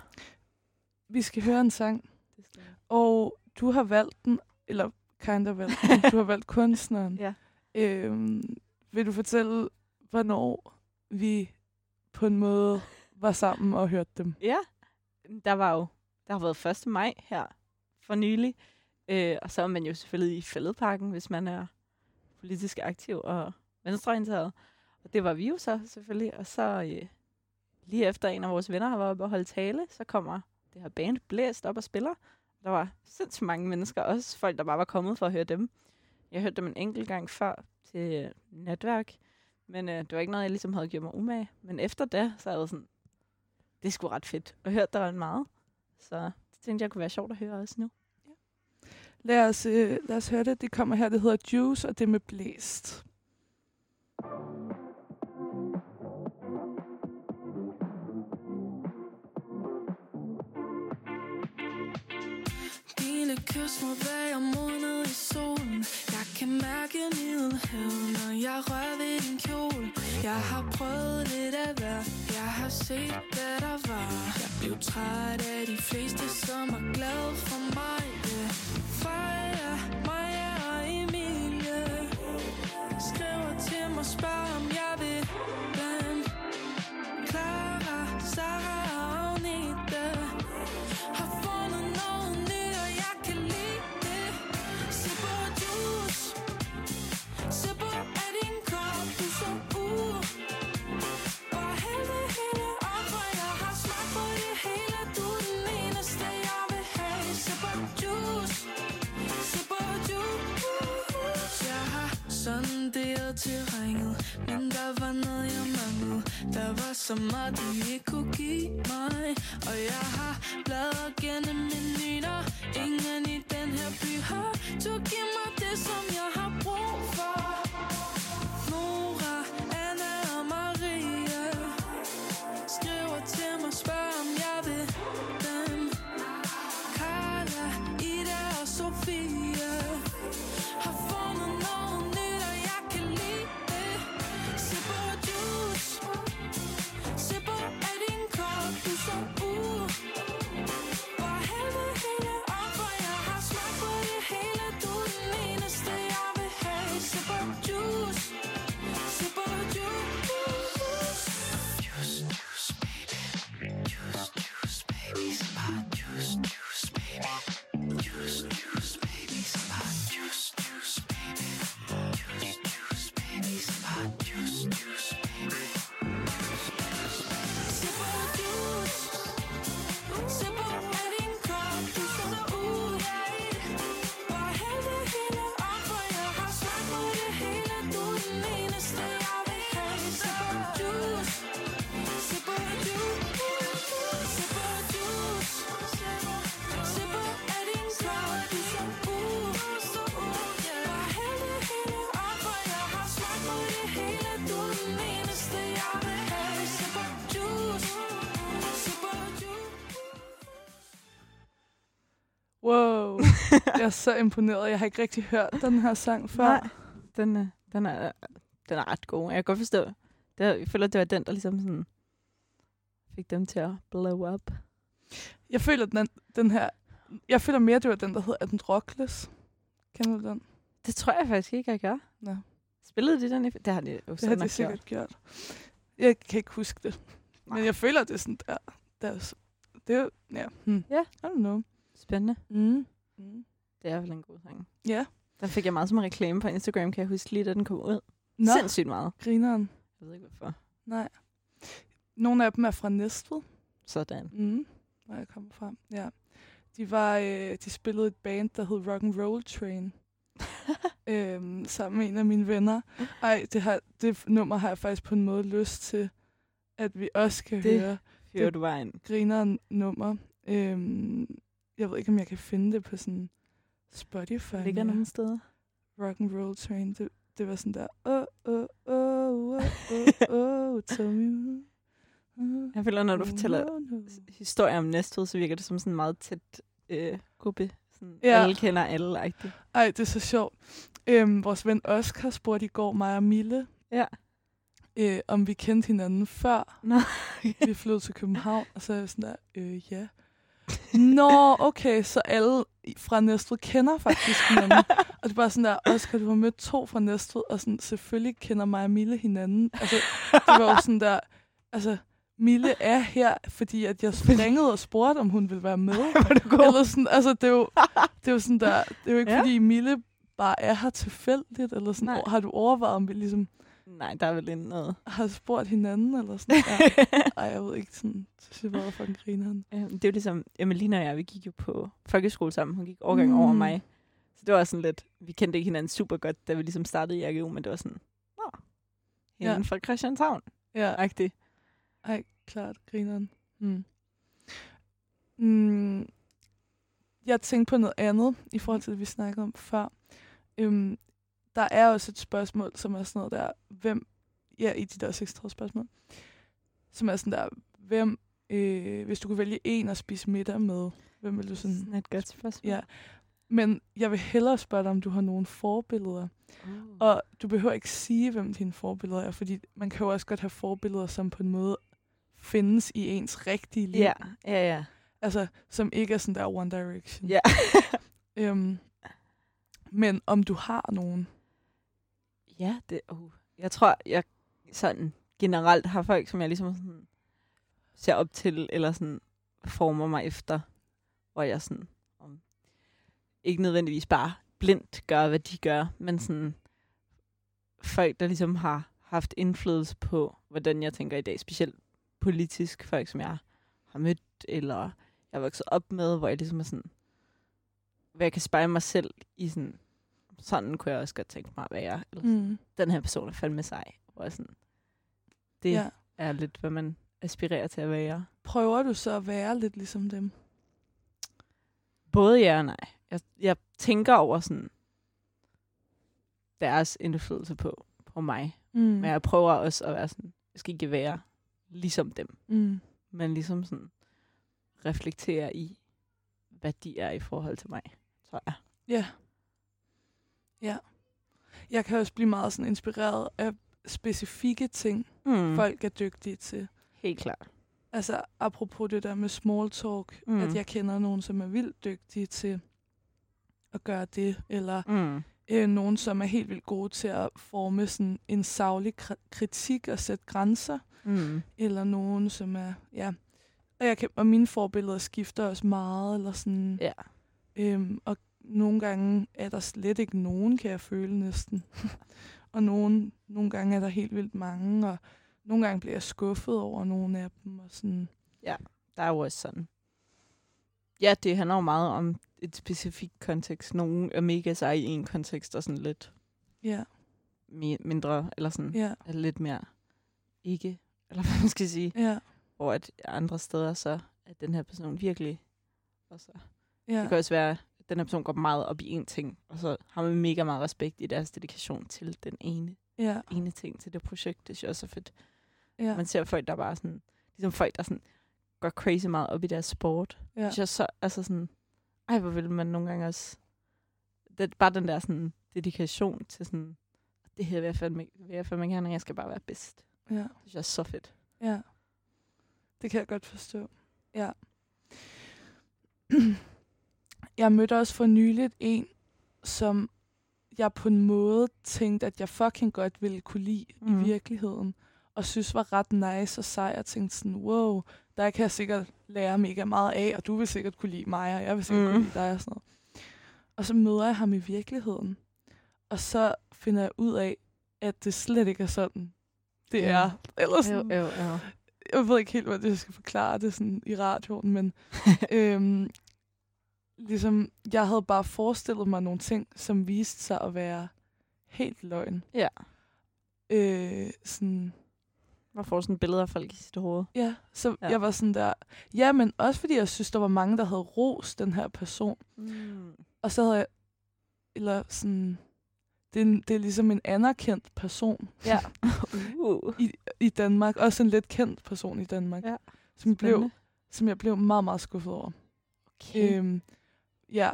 vi skal høre en sang, Det skal og du har valgt den, eller kind of valgt den. Du har valgt kunstneren. Ja. Øhm, vil du fortælle, hvornår vi på en måde var sammen og hørte dem? Ja, Øhm, der var jo, der har været 1. maj her for nylig, øh, og så er man jo selvfølgelig i fældeparken, hvis man er politisk aktiv og venstreorienteret. Og det var vi jo så selvfølgelig, og så øh, lige efter en af vores venner har været oppe og holde tale, så kommer det her band blæst op og spiller. Der var sindssygt mange mennesker, også folk, der bare var kommet for at høre dem. Jeg hørte dem en enkelt gang før til øh, netværk, men øh, det var ikke noget, jeg ligesom havde gjort mig umage. Men efter det, så er jeg sådan, det er sgu ret fedt. Og hørt der en meget. Så det tænkte jeg kunne være sjovt at høre også nu. Lad os, øh, lad os høre det. Det kommer her, det hedder Juice, og det er med blæst. Dine kys må være modnet i solen mærke middelhavet, når jeg rører ved din kjole. Jeg har prøvet lidt af hver Jeg har set, hvad der var. Jeg blev træt af de fleste, som er glade for mig. Yeah. Freja, Maja og Emilie. Skriver til mig, spørger om jeg vil har sonderet terrænet, men der var noget, jeg manglede. Der var så meget, du ikke kunne give mig. Og jeg har bladret gennem menuer. Ingen i den her by har. Du giver mig det, som jeg har så imponeret. Jeg har ikke rigtig hørt den her sang før. Nej. Den, er, den, er, den er ret god. Jeg kan godt forstå. Det, jeg føler, det var den, der ligesom sådan fik dem til at blow up. Jeg føler, den, den her... Jeg føler mere, det var den, der hedder Er den rockless? Kender du den? Det tror jeg faktisk ikke, jeg gør. Nå. Spillede de den? i- Det har de jo Det har de sikkert gjort. gjort. Jeg kan ikke huske det. Men Nej. jeg føler, det er sådan der. der er, det er jo... Ja. Hmm. Ja. I don't know. Spændende. Mm. Mm. Det er vel en god sang. Ja. Den fik jeg meget som reklame på Instagram, kan jeg huske lige, da den kom ud. Nå, Sindssygt meget. grineren. Jeg ved ikke, hvorfor. Nej. Nogle af dem er fra Næstved. Sådan. Mm. Hvor jeg kommer fra. Ja. De, var, øh, de spillede et band, der hed Rock and Roll Train. øhm, sammen med en af mine venner. Ej, det, har, det nummer har jeg faktisk på en måde lyst til, at vi også skal Det- høre. Fyrer Det- du vejen. Grineren nummer. Øhm, jeg ved ikke, om jeg kan finde det på sådan Spotify. Ligger nogle steder. Rock and Roll Train. Det, det var sådan der, åh, åh, åh, åh, åh, åh, tell me. uh, Jeg føler, når du oh, fortæller no, no. historier om Næstved, så virker det som sådan en meget tæt øh, gruppe. Sådan, Ja. Alle kender alle -agtigt. Ej, det er så sjovt. Øhm, vores ven Oscar spurgte i går mig og Mille, Ja. øh, om vi kendte hinanden før Nå. vi flyttede til København. Og så er jeg sådan der, øh, ja. Nå, okay, så alle fra Næstved kender faktisk hinanden. og det er bare sådan der, Oscar, du har mødt to fra Næstved, og sådan, selvfølgelig kender mig og Mille hinanden. Altså, det var jo sådan der, altså, Mille er her, fordi at jeg ringede og spurgte, om hun ville være med. Eller sådan, altså, det er jo, det er jo sådan der, det er jo ikke, ja. fordi Mille bare er her tilfældigt, eller sådan, Nej. har du overvejet, om vi ligesom Nej, der er vel ikke noget. har spurgt hinanden, eller sådan ja. Ej, jeg ved ikke, sådan, synes jeg bare fucking griner han. Øhm, det er jo ligesom, Emelina og jeg, vi gik jo på folkeskole sammen. Hun gik overgang mm. over mig. Så det var sådan lidt, vi kendte ikke hinanden super godt, da vi ligesom startede i AGU, men det var sådan, nå, hende Ja. fra Christianshavn. Ja. Agtigt. Ej, klart, grineren. Mm. Mm. Jeg tænkte på noget andet, i forhold til det, vi snakkede om før. Øhm, der er også et spørgsmål, som er sådan noget der, hvem, ja, i de der 36 spørgsmål, som er sådan der, hvem, øh, hvis du kunne vælge en at spise middag med, hvem vil du sådan... Sådan et godt spørgsmål. Ja. Men jeg vil hellere spørge dig, om du har nogle forbilleder. Uh. Og du behøver ikke sige, hvem dine forbilleder er, fordi man kan jo også godt have forbilleder, som på en måde findes i ens rigtige liv. Ja, ja, ja. Altså, som ikke er sådan der One Direction. Ja. Øhm, men om du har nogen ja, det, uh. jeg tror, jeg sådan generelt har folk, som jeg ligesom sådan ser op til, eller sådan former mig efter, hvor jeg sådan om, ikke nødvendigvis bare blindt gør, hvad de gør, men sådan folk, der ligesom har haft indflydelse på, hvordan jeg tænker i dag, specielt politisk, folk, som jeg har mødt, eller jeg er vokset op med, hvor jeg ligesom er sådan, hvad jeg kan spejle mig selv i sådan, sådan kunne jeg også godt tænke mig at være. Eller sådan, Mm. den her person er fandme sej. Jeg sådan, det. Ja. er lidt, hvad man aspirerer til at være. Prøver du så at være lidt ligesom dem? Både ja og nej. Jeg, jeg tænker over sådan deres indflydelse på, på mig. Mm. Men jeg prøver også at være sådan, jeg skal ikke være ligesom dem, Mm. men ligesom sådan reflektere i, hvad de er i forhold til mig, tror jeg. Ja. Ja. Jeg kan også blive meget sådan inspireret af specifikke ting, Mm. folk er dygtige til. Helt klart. Altså, apropos det der med small talk, Mm. at jeg kender nogen, som er vildt dygtige til at gøre det, eller Mm. øh, nogen, som er helt vildt gode til at forme sådan en savlig kri- kritik og sætte grænser, Mm. eller nogen, som er, ja, og, jeg kan, og mine forbilleder skifter også meget, eller sådan, Ja. øhm, og nogle gange er der slet ikke nogen, kan jeg føle næsten. og nogle, nogle gange er der helt vildt mange, og nogle gange bliver jeg skuffet over nogle af dem, og sådan, der er jo også sådan. Ja, det handler jo meget om et specifikt kontekst. Nogle er mega seje i en kontekst, og sådan lidt ja, mi- mindre, eller sådan ja, er lidt mere ikke, eller hvad man skal sige. ja, Hvor at andre steder så er den her person virkelig, og så ja, det kan også være, at den her person går meget op i én ting, og så har man mega meget respekt i deres dedikation til den ene, ja, ene ting, til det projekt. Det synes jeg også er fedt. ja, Man ser folk, der bare sådan, ligesom folk, der sådan går crazy meget op i deres sport. ja, Ja. synes jeg så, altså sådan, ej, hvor vil man nogle gange også, det, bare den der sådan dedikation til sådan, det her vil jeg fandme, vil jeg fandme gerne, jeg skal bare være bedst. ja. Det synes jeg er så fedt. Ja. Det kan jeg godt forstå. Ja. jeg mødte også for nyligt en, som jeg på en måde tænkte, at jeg fucking godt ville kunne lide mm. I virkeligheden. Og synes var ret nice og sej. Og tænkte sådan, wow, der kan jeg sikkert lære mega meget af, og du vil sikkert kunne lide mig, og jeg vil sikkert mm. Kunne lide dig og sådan noget. Og så møder jeg ham i virkeligheden. Og så finder jeg ud af, at det slet ikke er sådan, det er. Eller sådan, Jo, jo, jo. jeg ved ikke helt, hvordan jeg skal forklare det sådan i radioen, men øhm, ligesom, jeg havde bare forestillet mig nogle ting, som viste sig at være helt løgn. Ja. Øh, sådan, Man får sådan billeder af folk i sit hoved. ja, så Ja. jeg var sådan der, ja, men også fordi jeg synes, der var mange, der havde rost den her person. Mm. Og så havde jeg, eller sådan, det er, en- det er ligesom en anerkendt person Ja. uh. i Danmark, også en lidt kendt person i Danmark, Ja. som, blev, som jeg blev meget, meget skuffet over. Okay. Øhm, ja,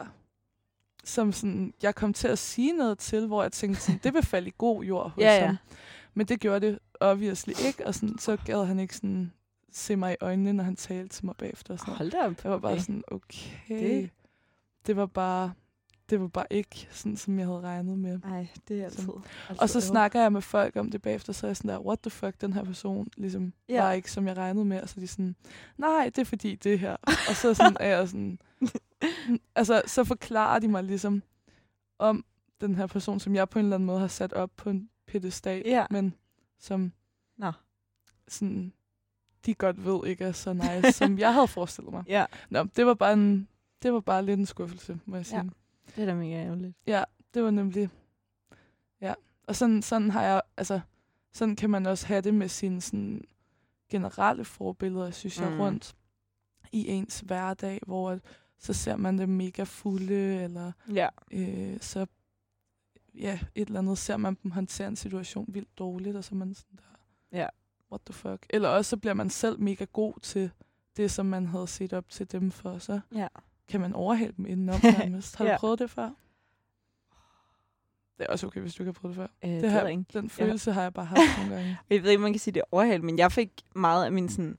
som sådan, jeg kom til at sige noget til, hvor jeg tænkte, sådan, det vil falde i god jord hos Ja, ja. ham. Men det gjorde det obviously ikke, og sådan, så gad han ikke sådan se mig i øjnene, når han talte til mig bagefter. Og sådan. Hold da op. Jeg var bare sådan, okay. Det- Det, var bare det var bare ikke sådan, som jeg havde regnet med. Ej, det er altid. Sådan. altid Og så snakker jeg med folk om det bagefter, så er jeg sådan der, what the fuck, den her person ligesom ja. var ikke, som jeg regnede med. Og så er de sådan, nej, det er fordi det her. Og så sådan, er jeg sådan, altså, så forklarer de mig ligesom om den her person, som jeg på en eller anden måde har sat op på en pedestal, Ja. men som Nå. sådan, de godt ved ikke er så nice, som jeg havde forestillet mig. Ja, Nå, det var bare en, det var bare lidt en skuffelse, må jeg sige. Ja. Det er da mega ærgerligt. Ja, det var nemlig... Ja, og sådan, sådan har jeg... Altså, sådan kan man også have det med sine sådan, generelle forbilleder, synes jeg, Mm. rundt i ens hverdag, hvor at, så ser man dem mega fulde, eller Ja. øh, så ja, et eller andet ser man dem håndtere en situation vildt dårligt, og så er man sådan der, Ja. what the fuck. Eller også så bliver man selv mega god til det, som man havde set op til dem for, så Ja. kan man overhale dem indenom nærmest. Har du Ja. prøvet det før? Det er også okay, hvis du ikke har prøvet det før. Øh, det Det her, ikke. den følelse har jeg bare haft nogle gange. Jeg ved ikke, man kan sige det er overhældt, men jeg fik meget af min sådan,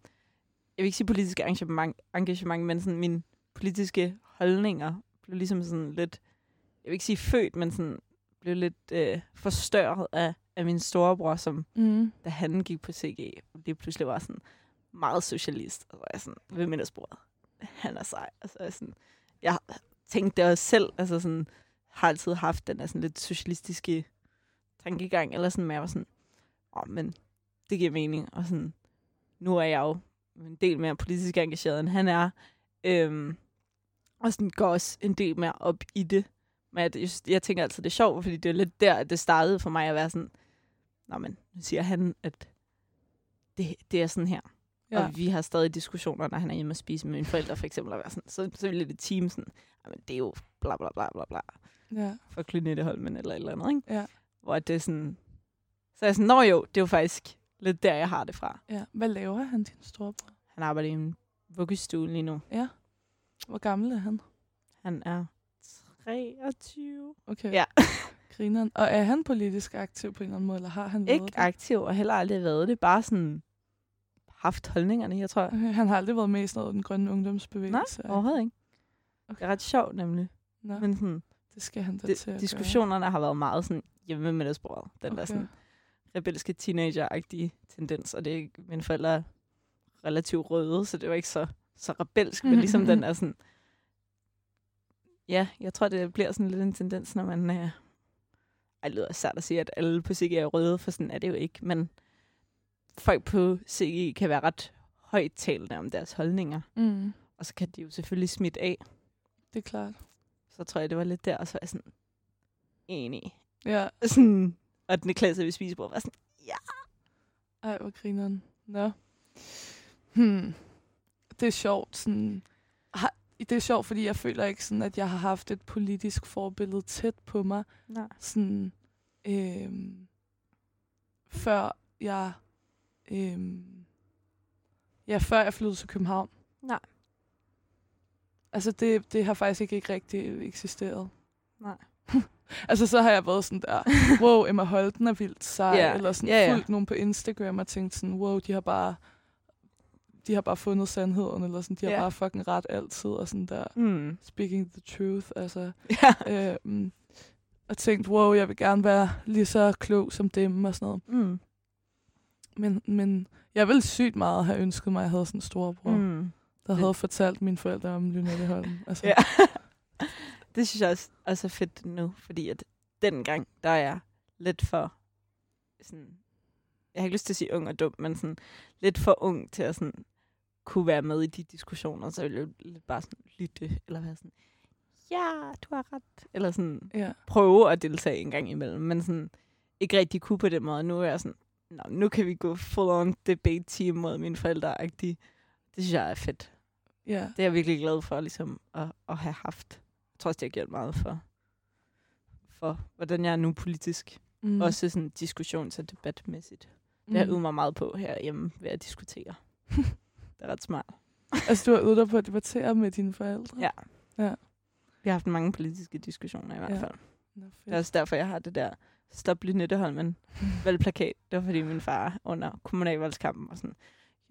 jeg vil ikke sige politiske engagement, engagement men sådan mine politiske holdninger blev ligesom sådan lidt, jeg vil ikke sige født, men sådan blev lidt øh, forstørret af, af min storebror, som Mm. da han gik på CG, det pludselig var sådan meget socialist. Og så var jeg sådan, ved middagsbordet, han er sej. Og så er jeg sådan, jeg tænkte det også selv, altså sådan, har altid haft den der sådan lidt socialistiske tankegang, eller sådan, men jeg var sådan, åh, oh, men det giver mening, og sådan, nu er jeg jo en del mere politisk engageret, end han er, øhm, og sådan går også en del mere op i det. Men jeg, jeg, jeg tænker altid, det er sjovt, fordi det er lidt der, at det startede for mig at være sådan, Nå, men nu siger han, at det, det er sådan her. Ja. Og vi har stadig diskussioner, når han er hjemme og spise med mine forældre, for eksempel, at være sådan, så, så vil det team sådan, men det er jo bla bla bla bla bla, Ja. for Klynette Holmen eller et eller andet, ikke? Ja. Hvor det er sådan, så er jeg sådan, nå jo, det er jo faktisk lidt der, jeg har det fra. ja. Hvad laver han, din storebror? Han arbejder i en vuggestue lige nu. Ja. Hvor gammel er han? Han er 23. Okay. Ja. Grineren. Og er han politisk aktiv på en eller anden måde, eller har han været Ikke det? aktiv, og heller aldrig været det. Bare sådan haft holdningerne, jeg tror. Okay, han har aldrig været med i sådan noget, den grønne Nej, ungdomsbevægelse. overhovedet ikke. Okay. Det er ret sjovt nemlig. Nå, Men sådan, det skal han da det, til at diskussionerne har været meget sådan hjemme med middagsbordet. Den gøre. der sådan rebelske teenager-agtige tendens, og det er mine forældre er relativt røde, så det var ikke så, så rebelsk, men ligesom den er sådan, ja, jeg tror, det bliver sådan lidt en tendens, når man, øh, ej, det lyder sært at sige, at alle på CG er røde, for sådan er det jo ikke, men folk på CG kan være ret højt talende om deres holdninger, Mm, og så kan de jo selvfølgelig smitte af. det er klart. Så tror jeg, det var lidt der, og så er jeg sådan, enig. Ja. Sådan, og den klasse ved spisebordet var sådan, Ej, hvor grineren. Nå. Hmm. Det er sjovt. Sådan, har, det er sjovt, fordi jeg føler ikke, sådan, at jeg har haft et politisk forbillede tæt på mig. nej. Sådan, øhm, før jeg... Øhm, ja, før jeg flyttede til København. Nej. Altså, det, det har faktisk ikke, ikke rigtig eksisteret. Nej. Altså, så har jeg været sådan der, wow, Emma Holten er vildt sej, Ja, eller sådan ja, ja. fulgt nogen på Instagram og tænkt sådan, wow, de har bare de har bare fundet sandheden, eller sådan, de har Ja. bare fucking ret altid, og sådan der, Mm. speaking the truth, altså, Ja. øhm, og tænkt, wow, jeg vil gerne være lige så klog som dem, og sådan noget. Mm. Men, men jeg ville sygt meget have ønsket mig, at jeg havde sådan en storebror, mm. Der Det- havde fortalt mine forældre om Lynette Holm. Altså, Ja. det synes jeg også, også er fedt nu, fordi at dengang, der er jeg lidt for sådan, jeg har ikke lyst til at sige ung og dum, men sådan lidt for ung til at sådan kunne være med i de diskussioner, så ville jeg bare sådan lytte, eller være sådan, ja, du har ret, eller sådan ja. prøve at deltage en gang imellem, men sådan ikke rigtig kunne på den måde. Nu er jeg sådan, Nå, nu kan vi gå full on debate team mod mine forældre -agtige. Det synes jeg er fedt. ja. Det er jeg virkelig glad for, ligesom, at, at have haft. Jeg tror også, det har gjort meget for, for hvordan jeg er nu politisk. Mm. Mm. Også sådan diskussions- og debatmæssigt. Det har jeg øvet mig meget på herhjemme ved at diskutere. det er ret smart. Altså, du har øvet dig på at debattere med dine forældre? Ja. Ja. Vi har haft mange politiske diskussioner i hvert Ja. fald. Nå, Det er også derfor, jeg har det der Stop Lynette Holmen valgplakat. Det var fordi min far under kommunalvalgskampen var sådan,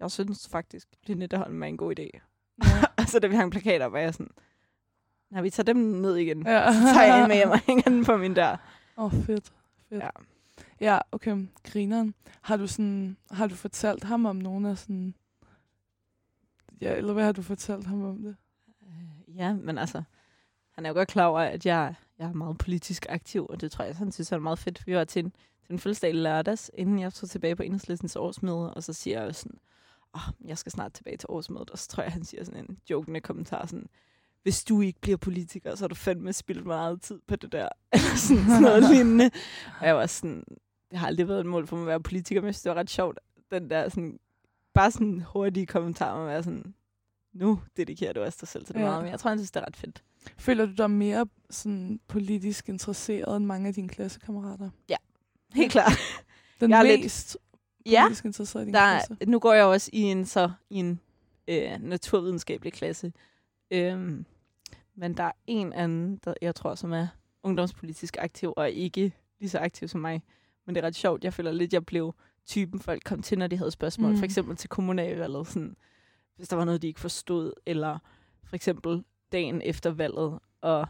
jeg synes faktisk, Lynetteholm er en god idé. Ja. altså, da vi hang plakater, var jeg sådan, når vi tager dem ned igen, Ja. så tager jeg med hjem og hænger den på min dør. Åh, oh, fedt. fedt. Ja. Ja, okay. Grineren. Har du sådan, har du fortalt ham om nogen af sådan... Ja, eller hvad har du fortalt ham om det? Øh, Ja, men altså, han er jo godt klar over, at jeg, jeg er meget politisk aktiv, og det tror jeg, han synes er meget fedt. Vi var til en, til en fødselsdag i lørdags, inden jeg tog tilbage på enhedslistens årsmøde, og så siger jeg sådan, åh, oh, jeg skal snart tilbage til årsmødet, og så tror jeg, han siger sådan en jokende kommentar, sådan, hvis du ikke bliver politiker, så har du fandme spildt meget tid på det der. Eller sådan, sådan noget lignende. Og jeg var sådan, det har aldrig været et mål for mig at være politiker, men jeg synes, det var ret sjovt, den der sådan, bare sådan hurtige kommentar om at være sådan, nu dedikerer du også dig selv til det Ja. ja. meget, men jeg tror, han synes, det er ret fedt. Føler du dig mere sådan politisk interesseret end mange af dine klassekammerater? Helt klart. Den Jeg er lidt- mest Ja, politisk interesseret i din der, klasse? nu går jeg også i en så i en øh, naturvidenskabelig klasse. Øhm, men der er en anden, der jeg tror, som er ungdomspolitisk aktiv, og ikke lige så aktiv som mig. Men det er ret sjovt. Jeg føler lidt, jeg blev typen, folk kom til, når de havde spørgsmål. Mm. For eksempel til kommunalvalget, sådan, hvis der var noget, de ikke forstod. Eller for eksempel dagen efter valget, og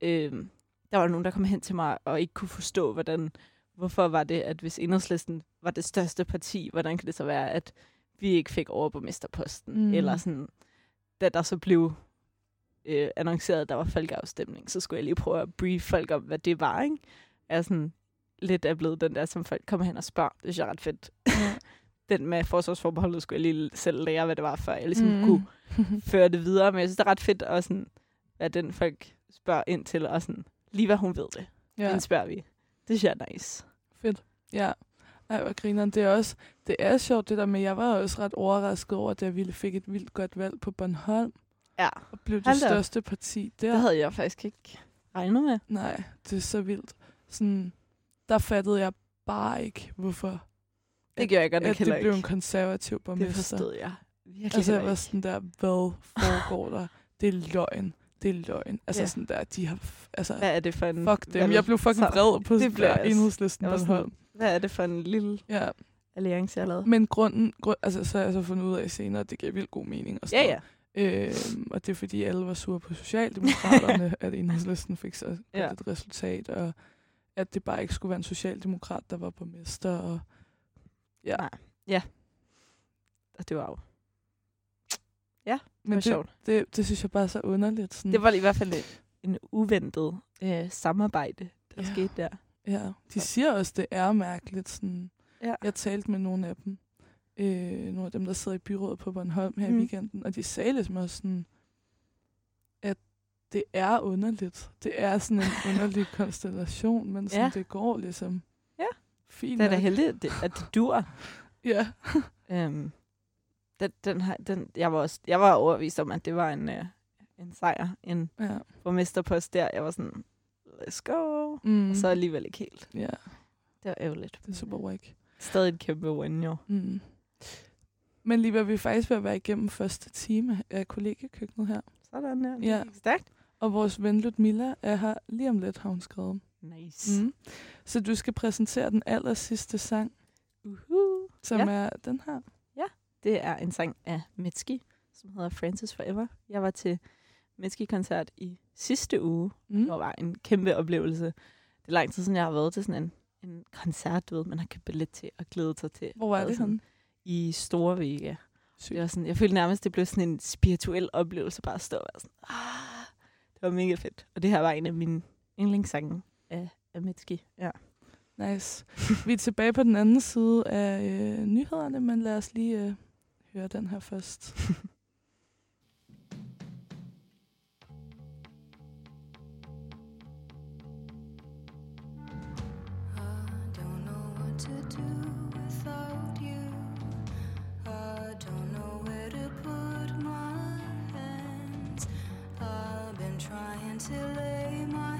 øhm, der var nogen, der kom hen til mig og ikke kunne forstå, hvordan, hvorfor var det, at hvis enhedslisten var det største parti, hvordan kan det så være, at vi ikke fik overborgmesterposten? Mm. Eller sådan, da der så blev øh, annonceret, at der var folkeafstemning, så skulle jeg lige prøve at brief folk om, hvad det var, ikke? Er sådan lidt er blevet den der, som folk kommer hen og spørger. Det synes jeg er ret fedt. Ja. Den med forsvarsforbeholdet skulle jeg lige selv lære, hvad det var, før jeg ligesom Mm. kunne føre det videre. Men jeg synes, det er ret fedt at sådan, hvad den folk spørger ind til, og sådan, lige hvad hun ved det. Ja. Den spørger vi. Det synes jeg er nice. fedt. Ja. Ej, hvor grineren. Det er også, det er sjovt det der med, jeg var også ret overrasket over, at jeg ville fik et vildt godt valg på Bornholm, Ja, og blev det Hold største parti der. det havde jeg faktisk ikke regnet med. Nej, det er så vildt. Sådan, der fattede jeg bare ikke, hvorfor Det gjorde jeg godt nok at det blev en konservativ Det borgmester. forstod jeg virkelig Altså, jeg var sådan der, hvad foregår der? Det er løgn. Det er løgn. Altså Ja. sådan der, de har... Altså, Hvad er det for en... fuck dem. Jeg blev fucking vred på det det blev der enhedslisten Bornholm. sådan, hvad er det for en lille Ja, alliance, jeg lavede? men grunden, grund, altså så har jeg så fundet ud af senere, at det giver vildt god mening. Og sådan Ja, ja. Øhm, og det er fordi, alle var sure på Socialdemokraterne, at enhedslisten fik så Ja. et resultat, og at det bare ikke skulle være en socialdemokrat, der var borgmester. Og, ja. Nej. Og det var jo Men var det, sjovt. det, det, synes jeg bare er så underligt. Sådan, Det var i hvert fald et- en uventet øh, samarbejde, der Ja. ja. skete der. Ja, de siger også, det er mærkeligt. Sådan. Ja. Jeg talte med nogle af dem, øh, nogle af dem, der sidder i byrådet på Bornholm her mm. i Mm. weekenden, og de sagde ligesom også sådan, det er underligt. Det er sådan en underlig konstellation, men sådan, Ja. det går ligesom Ja. fint Det er da heldigt, at det, dur. Ja. Øhm, den, den, den, jeg, var også, jeg var overbevist om, at det var en, øh, en sejr, en ja. borgmesterpost der. Jeg var sådan, let's go. Mm. Og så alligevel ikke helt. Ja, Det var ærgerligt. det er super whack. Stadig et kæmpe win, jo. Mm. Men lige hvad vi faktisk ved at være igennem første time af kollegekøkkenet her. Sådan der. Det Ja. Stærkt. Og vores ven Ludmilla er her lige om lidt, har hun skrevet. Nice. Mm. Så du skal præsentere den aller sidste sang, Uhu. som Ja. er den her. Det er en sang af Mitski, som hedder Francis Forever. Jeg var til Mitski-koncert i sidste uge. Mm. Det var en kæmpe oplevelse. Det er lang tid siden, jeg har været til sådan en, en koncert, du ved, man har købt billet til og glædet sig til. Hvor er Og det sådan henne? I Store Vega. Det var sådan, jeg følte nærmest, det blev sådan en spirituel oplevelse, bare at stå og være sådan, ah, var mega fedt. Og det her var en af mine yndlingssange af, af Mitski. Ja. Nice. Vi er tilbage på den anden side af øh, nyhederne, men lad os lige øh, høre den her først. until I my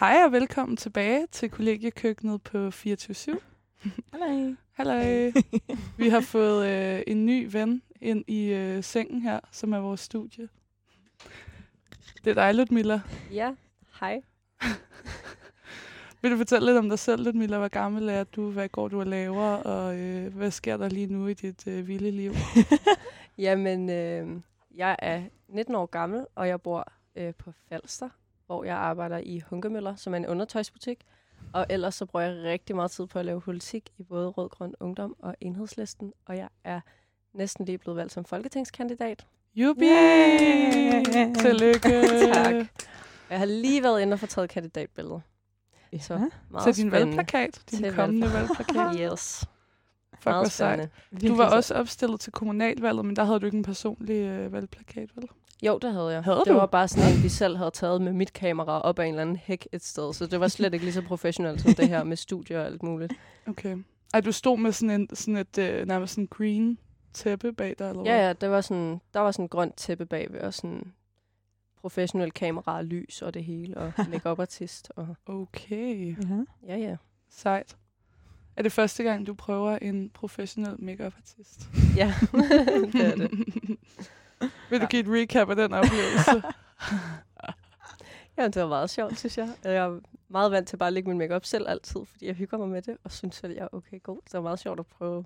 Hej og velkommen tilbage til kollegiekøkkenet på 24-7. Hej. Halløj. Vi har fået øh, en ny ven ind i øh, sengen her, som er vores studie. Det er dig, Ludmilla. Ja, hej. Vil du fortælle lidt om dig selv, Ludmilla? Hvor gammel er du? Hvad går du og laver? Og øh, hvad sker der lige nu i dit øh, vilde liv? Jamen, øh, jeg er 19 år gammel, og jeg bor øh, på Falster, hvor jeg arbejder i Hunkemøller, som er en undertøjsbutik. Og ellers så bruger jeg rigtig meget tid på at lave politik i både Rød Grøn Ungdom og Enhedslisten. Og jeg er næsten lige blevet valgt som folketingskandidat. Jubi! Yeah! Tillykke! Tak. Jeg har lige været inde og få taget kandidatbilledet. Så Ja. meget Til din valgplakat. Din Til kommende valgplakat. valgplakat. Yes. Fuck, hvor Meget sejt. spændende. Du var også opstillet til kommunalvalget, men der havde du ikke en personlig øh, valgplakat, vel? Jo, det havde jeg. Havde det du? var bare sådan en, vi selv havde taget med mit kamera op ad en eller anden hæk et sted. Så det var slet ikke lige så professionelt som det her med studier og alt muligt. Okay. Ej, du stod med sådan, en, sådan et øh, nærmest sådan green tæppe bag dig, eller hvad? Ja, ja, det var sådan, der var sådan et grønt tæppe bagved, og sådan professionel kamera og lys og det hele, og make artist og Okay, Ja. ja, ja. sejt. Er det første gang, du prøver en professionel makeup artist? Ja, det er det. Vil du give et recap af den oplevelse? Ja, det var meget sjovt, synes jeg. Jeg er meget vant til bare at lægge min makeup selv altid, fordi jeg hygger mig med det, og synes, at jeg er okay god. Det var meget sjovt at prøve,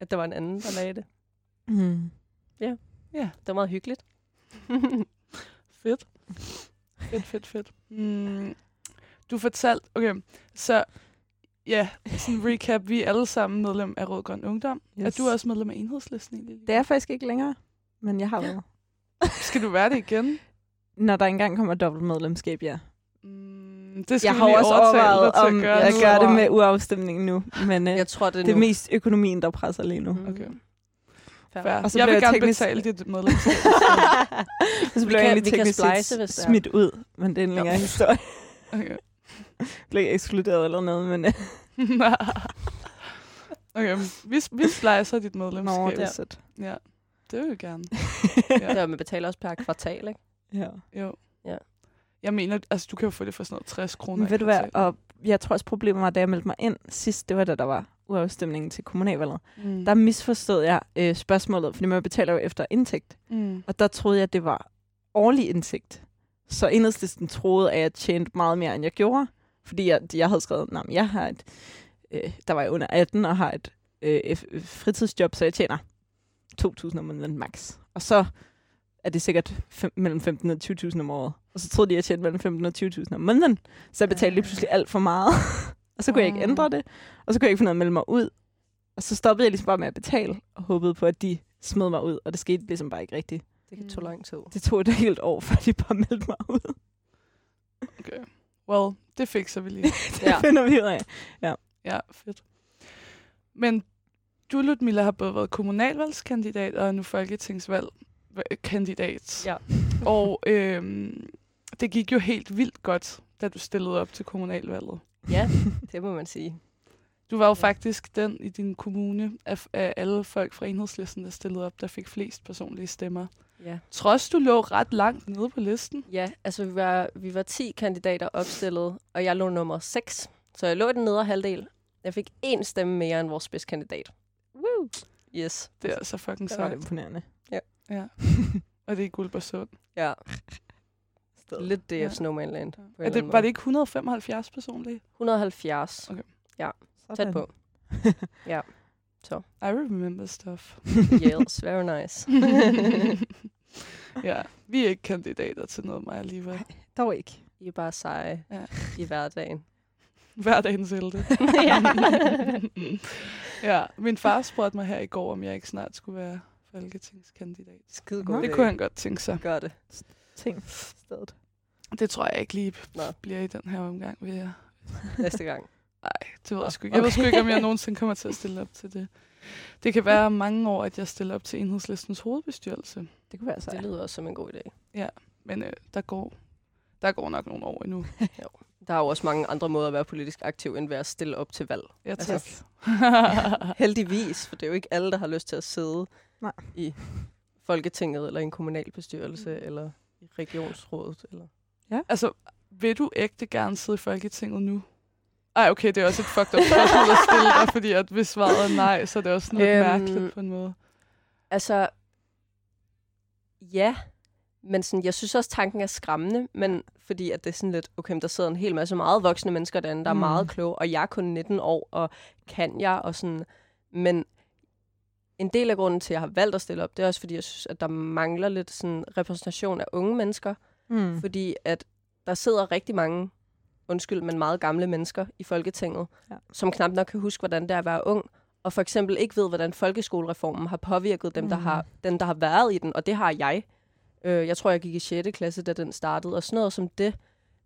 at der var en anden, der lagde det. Mm. ja, Det var meget hyggeligt. fedt. Fedt, fedt, fedt. Mm. Du fortalte, okay, så ja, sådan en recap. Vi er alle sammen medlem af Rød Grøn Ungdom. Yes. Er du også medlem af Enhedslisten egentlig? Det er faktisk ikke længere, men jeg har været. Skal du være det igen? Når der engang kommer dobbelt medlemskab, ja. Mm, det skal Jeg vi har også overvejet, til at om gøre jeg nu. gør det med uafstemningen nu, men øh, Jeg tror, det er det er mest økonomien, der presser lige nu. Mhm. Okay. Fair. Og så jeg bliver vil jeg gerne teknisk- betale dit medlemskab. Og så Vi blev jeg kan- egentlig teknisk splice, smidt ud, men det er en længere Jo. historie. okay. blev jeg ekskluderet eller noget, men øh, okay, vi, vi splicer dit medlemskab. nå, det er sødt. Ja, det vil vi gerne. Ja. Der, man betaler også per kvartal, ikke? Ja. Jo. Ja. Jeg mener, altså du kan jo få det for sådan noget 60 kroner. Men ved du hvad, og jeg tror også problemet var, da jeg meldte mig ind sidst, det var da der var uafstemningen til kommunalvalget. Mm. Der misforstod jeg øh, spørgsmålet, fordi man betaler jo efter indtægt. Mm. Og der troede jeg, at det var årlig indtægt. Så enhedslisten troede, at jeg tjente meget mere, end jeg gjorde. Fordi jeg, jeg havde skrevet, at jeg har et, øh, der var jeg under 18 og har et øh, f- fritidsjob, så jeg tjener 2.000 om måneden max. Og så er det sikkert fem, mellem 15 og 20.000 om året. Og så troede de, at jeg tjente mellem 15 og 20.000 om måneden. Så jeg betalte lige pludselig alt for meget. og så kunne jeg ikke Ah. ændre det. Og så kunne jeg ikke finde noget at melde mig ud. Og så stoppede jeg ligesom bare med at betale, og håbede på, at de smed mig ud. Og det skete ligesom bare ikke rigtigt. Det tog lang tid. Det tog et helt år, før de bare meldte mig ud. Okay. Well, det fikser vi lige. Det Ja. finder vi ud af. Ja, fedt. Men du, Ludmilla, har både været kommunalvalgskandidat og nu folketingsvalgkandidat. Ja. Og øhm, det gik jo helt vildt godt, da du stillede op til kommunalvalget. Ja, det må man sige. Du var jo faktisk den i din kommune af, af alle folk fra enhedslisten, der stillede op, der fik flest personlige stemmer. Ja. Trods du lå ret langt nede på listen. Ja, altså vi var, vi var 10 kandidater opstillet, og jeg lå nummer 6. Så jeg lå i den nedre halvdel. Jeg fik én stemme mere end vores spidskandidat. Yes. Det er altså fucking Det var sejt. imponerende. Ja. Og det er i Guldborgsund. Ja, Sted. lidt DF Ja. Snowman Land. en Er det, var det ikke 175 personlige? 170. Okay. Tæt på. I remember stuff. Yes, very nice. ja, vi er ikke kandidater til noget mig alligevel. Dog ikke. I er bare seje Ja. i hverdagen. Hverdagens helte. Ja. ja, min far spurgte mig her i går, om jeg ikke snart skulle være folketingskandidat. Skide god Det kunne han godt tænke sig. Gør det. Ting. Stedet. Det tror jeg ikke lige Nå. bliver i den her omgang. Vil jeg. Næste gang. Nej, det ved jeg sgu ikke. Jeg ved sgu ikke, om jeg nogensinde kommer til at stille op til det. Det kan være mange år, at jeg stiller op til enhedslistens hovedbestyrelse. Det kunne være så. Det lyder også som en god idé. Men øh, der, går, der går nok nogle år endnu. Der er jo også mange andre måder at være politisk aktiv, end ved at stille op til valg. Ja, tak. Altså, Heldigvis, for det er jo ikke alle, der har lyst til at sidde Nej. i Folketinget, eller i en kommunalbestyrelse, mm. eller i regionsrådet. Eller... altså, vil du ægte gerne sidde i Folketinget nu? Ej, okay, det er også et fucked up spørgsmål at stille dig, fordi at hvis svaret er nej, så er det også noget Øhm, mærkeligt på en måde. Altså, ja, men sådan, jeg synes også, tanken er skræmmende, men fordi at det er sådan lidt, okay, der sidder en hel masse meget voksne mennesker derinde, der er Mm. meget kloge, og jeg er kun 19 år, og kan jeg, og sådan, men en del af grunden til, at jeg har valgt at stille op, det er også fordi, jeg synes, at der mangler lidt sådan repræsentation af unge mennesker, Mm. fordi at der sidder rigtig mange, undskyld, men meget gamle mennesker i Folketinget, Ja. som knap nok kan huske, hvordan det er at være ung, og for eksempel ikke ved, hvordan folkeskolereformen har påvirket dem, der, Mhm. har, dem, der har været i den, og det har jeg. Øh, jeg tror, jeg gik i 6. klasse, da den startede, og sådan noget som det,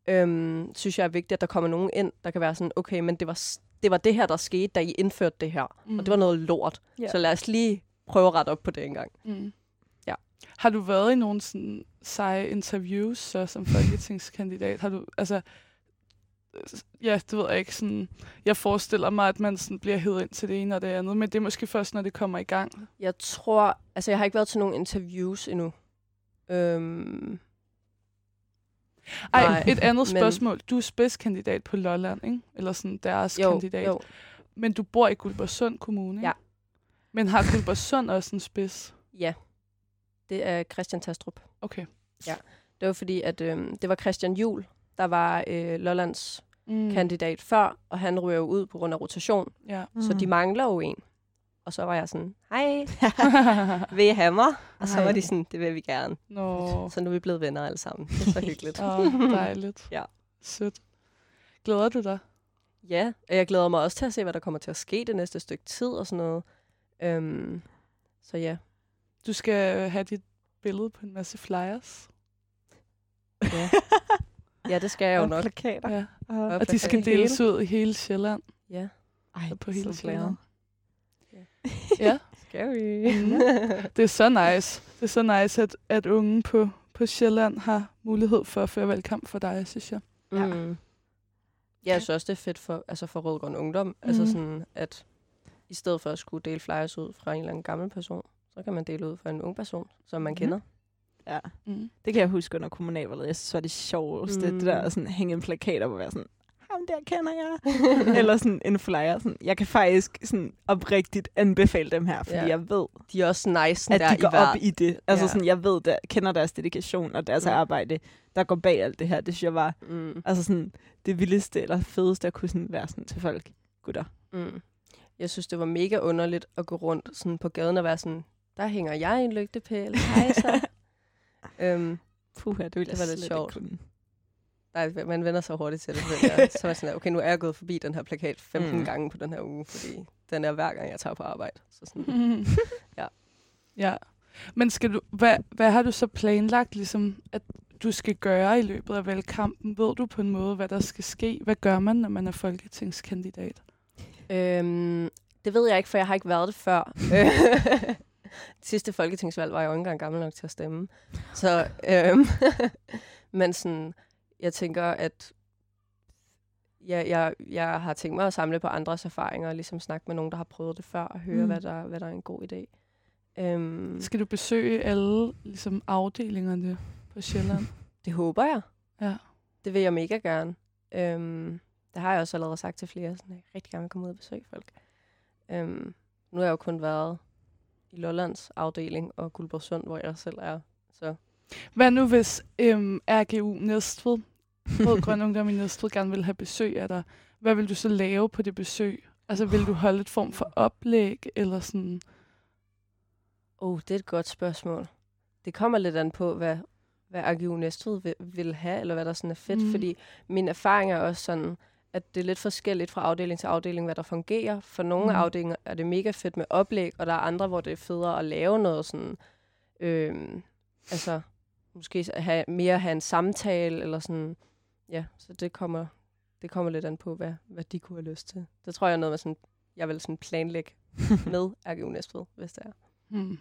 øhm, synes jeg er vigtigt, at der kommer nogen ind, der kan være sådan, okay, men det var, det var det her, der skete, da I indførte det her, mm. og det var noget lort. Ja. Så lad os lige prøve at rette op på det en gang. Mm. Ja. Har du været i nogle sådan seje interviews så som folketingskandidat? Har du, altså, ja, det ved jeg ikke. Sådan, jeg forestiller mig, at man sådan bliver hævet ind til det ene og det andet, men det er måske først, når det kommer i gang. Jeg tror, altså jeg har ikke været til nogen interviews endnu. Øhm, Ej, Nej, et andet men- spørgsmål. Du er spidskandidat på Lolland, ikke? Eller sådan deres jo, kandidat. jo, Men du bor i Guldborgsund Kommune, ikke? Ja. Men har Guldborgsund også en spids? ja. Det er Christian Tastrup. Okay. Det var fordi, at øhm, det var Christian Jul, der var øh, Lollands Mm. mm. kandidat før, og han ryger jo ud på grund af rotation, Ja. mm. så de Mm. mangler jo en. Og så var jeg sådan, hej, vil I have mig? Og så Ej. var de sådan, det vil vi gerne. Nå, Så nu er vi blevet venner alle sammen. Det er så hyggeligt. oh, dejligt. Ja. Sødt. Glæder du dig? Ja, og jeg glæder mig også til at se, hvad der kommer til at ske det næste stykke tid og sådan noget. Øhm, så ja. Du skal have dit billede på en masse flyers. ja. Ja, det skal jeg jo Og nok. plakater. Ja. Og, Og de skal deles ud i hele Sjælland. Ja, Ej, Og på hele så glad. Ja. Scary. Mhm. det er så nice. Det er så nice, at, at unge på, på Sjælland har mulighed for at føre valgkamp for dig, synes jeg. Ja. Mm. Ja, jeg synes også, det er fedt for, altså for Rødgrøn Ungdom. Mm. Altså sådan, at i stedet for at skulle dele flyers ud fra en eller anden gammel person, så kan man dele ud fra en ung person, som man Mhm. kender. Ja, Mm. det kan jeg huske under kommunalvalget. Jeg synes, det var det sjoveste, mm. Mm. det der at sådan, hænge en plakat op og være sådan, ham der kender jeg. Eller sådan en flyer. Sådan, jeg kan faktisk sådan oprigtigt anbefale dem her, fordi Ja. jeg ved, De er også nice at der de går i op i det. Altså Ja. sådan, jeg ved, der kender deres dedikation og deres Ja. arbejde, der går bag alt det her. Det synes jeg var Mm. altså sådan, det vildeste eller fedeste at kunne sådan være sådan til folk. Gutter. Mm. Jeg synes, det var mega underligt at gå rundt sådan på gaden og være sådan, der hænger jeg i en lygtepæl. Hej så. øhm, Puha, det ville Det var lidt sjovt. ikke kunne. Nej, man vender så hurtigt til det. jeg. Så var jeg sådan, okay, nu er jeg gået forbi den her plakat 15 Mm. mm. gange på den her uge, fordi den er hver gang, jeg tager på arbejde. Så sådan, Mm. Ja. Ja. Men skal du, hvad, hvad har du så planlagt, ligesom, at du skal gøre i løbet af valgkampen? Ved du på en måde, hvad der skal ske? Hvad gør man, når man er folketingskandidat? Øhm, det ved jeg ikke, for jeg har ikke været det før. Det sidste folketingsvalg var jeg jo ikke engang gammel nok til at stemme. Så, øhm, men sådan, jeg tænker, at ja, jeg, jeg har tænkt mig at samle på andres erfaringer, og ligesom snakke med nogen, der har prøvet det før, og høre, Mm. hvad, der, hvad der er en god idé. Øhm, Skal du besøge alle ligesom, afdelingerne på Sjælland? det håber jeg. Ja. Det vil jeg mega gerne. Øhm, det har jeg også allerede sagt til flere, sådan, at jeg rigtig gerne vil komme ud og besøge folk. Øhm, nu har jeg jo kun været i Lollands afdeling og Guldborgsund, hvor jeg selv er. Så Hvad nu, hvis øhm, RGU Næstved, Rød Grøn Ungdom i Næstved, gerne vil have besøg af dig? Hvad vil du så lave på det besøg? Altså, vil du holde et form for oplæg, eller sådan? oh, det er et godt spørgsmål. Det kommer lidt an på, hvad, hvad AGU Næstved vil, vil have, eller hvad der sådan er fedt. Mm. Fordi min erfaring er også sådan, at det er lidt forskelligt fra afdeling til afdeling, hvad der fungerer. For nogle Mm. afdelinger er det mega fedt med oplæg, og der er andre, hvor det er federe at lave noget sådan... Øhm, altså, måske have, mere have en samtale, eller sådan... Ja, så det kommer, det kommer lidt an på, hvad, hvad de kunne have lyst til. Det tror jeg er noget, med sådan, jeg vil sådan planlægge med AGU Næstved, hvis det er. Hmm.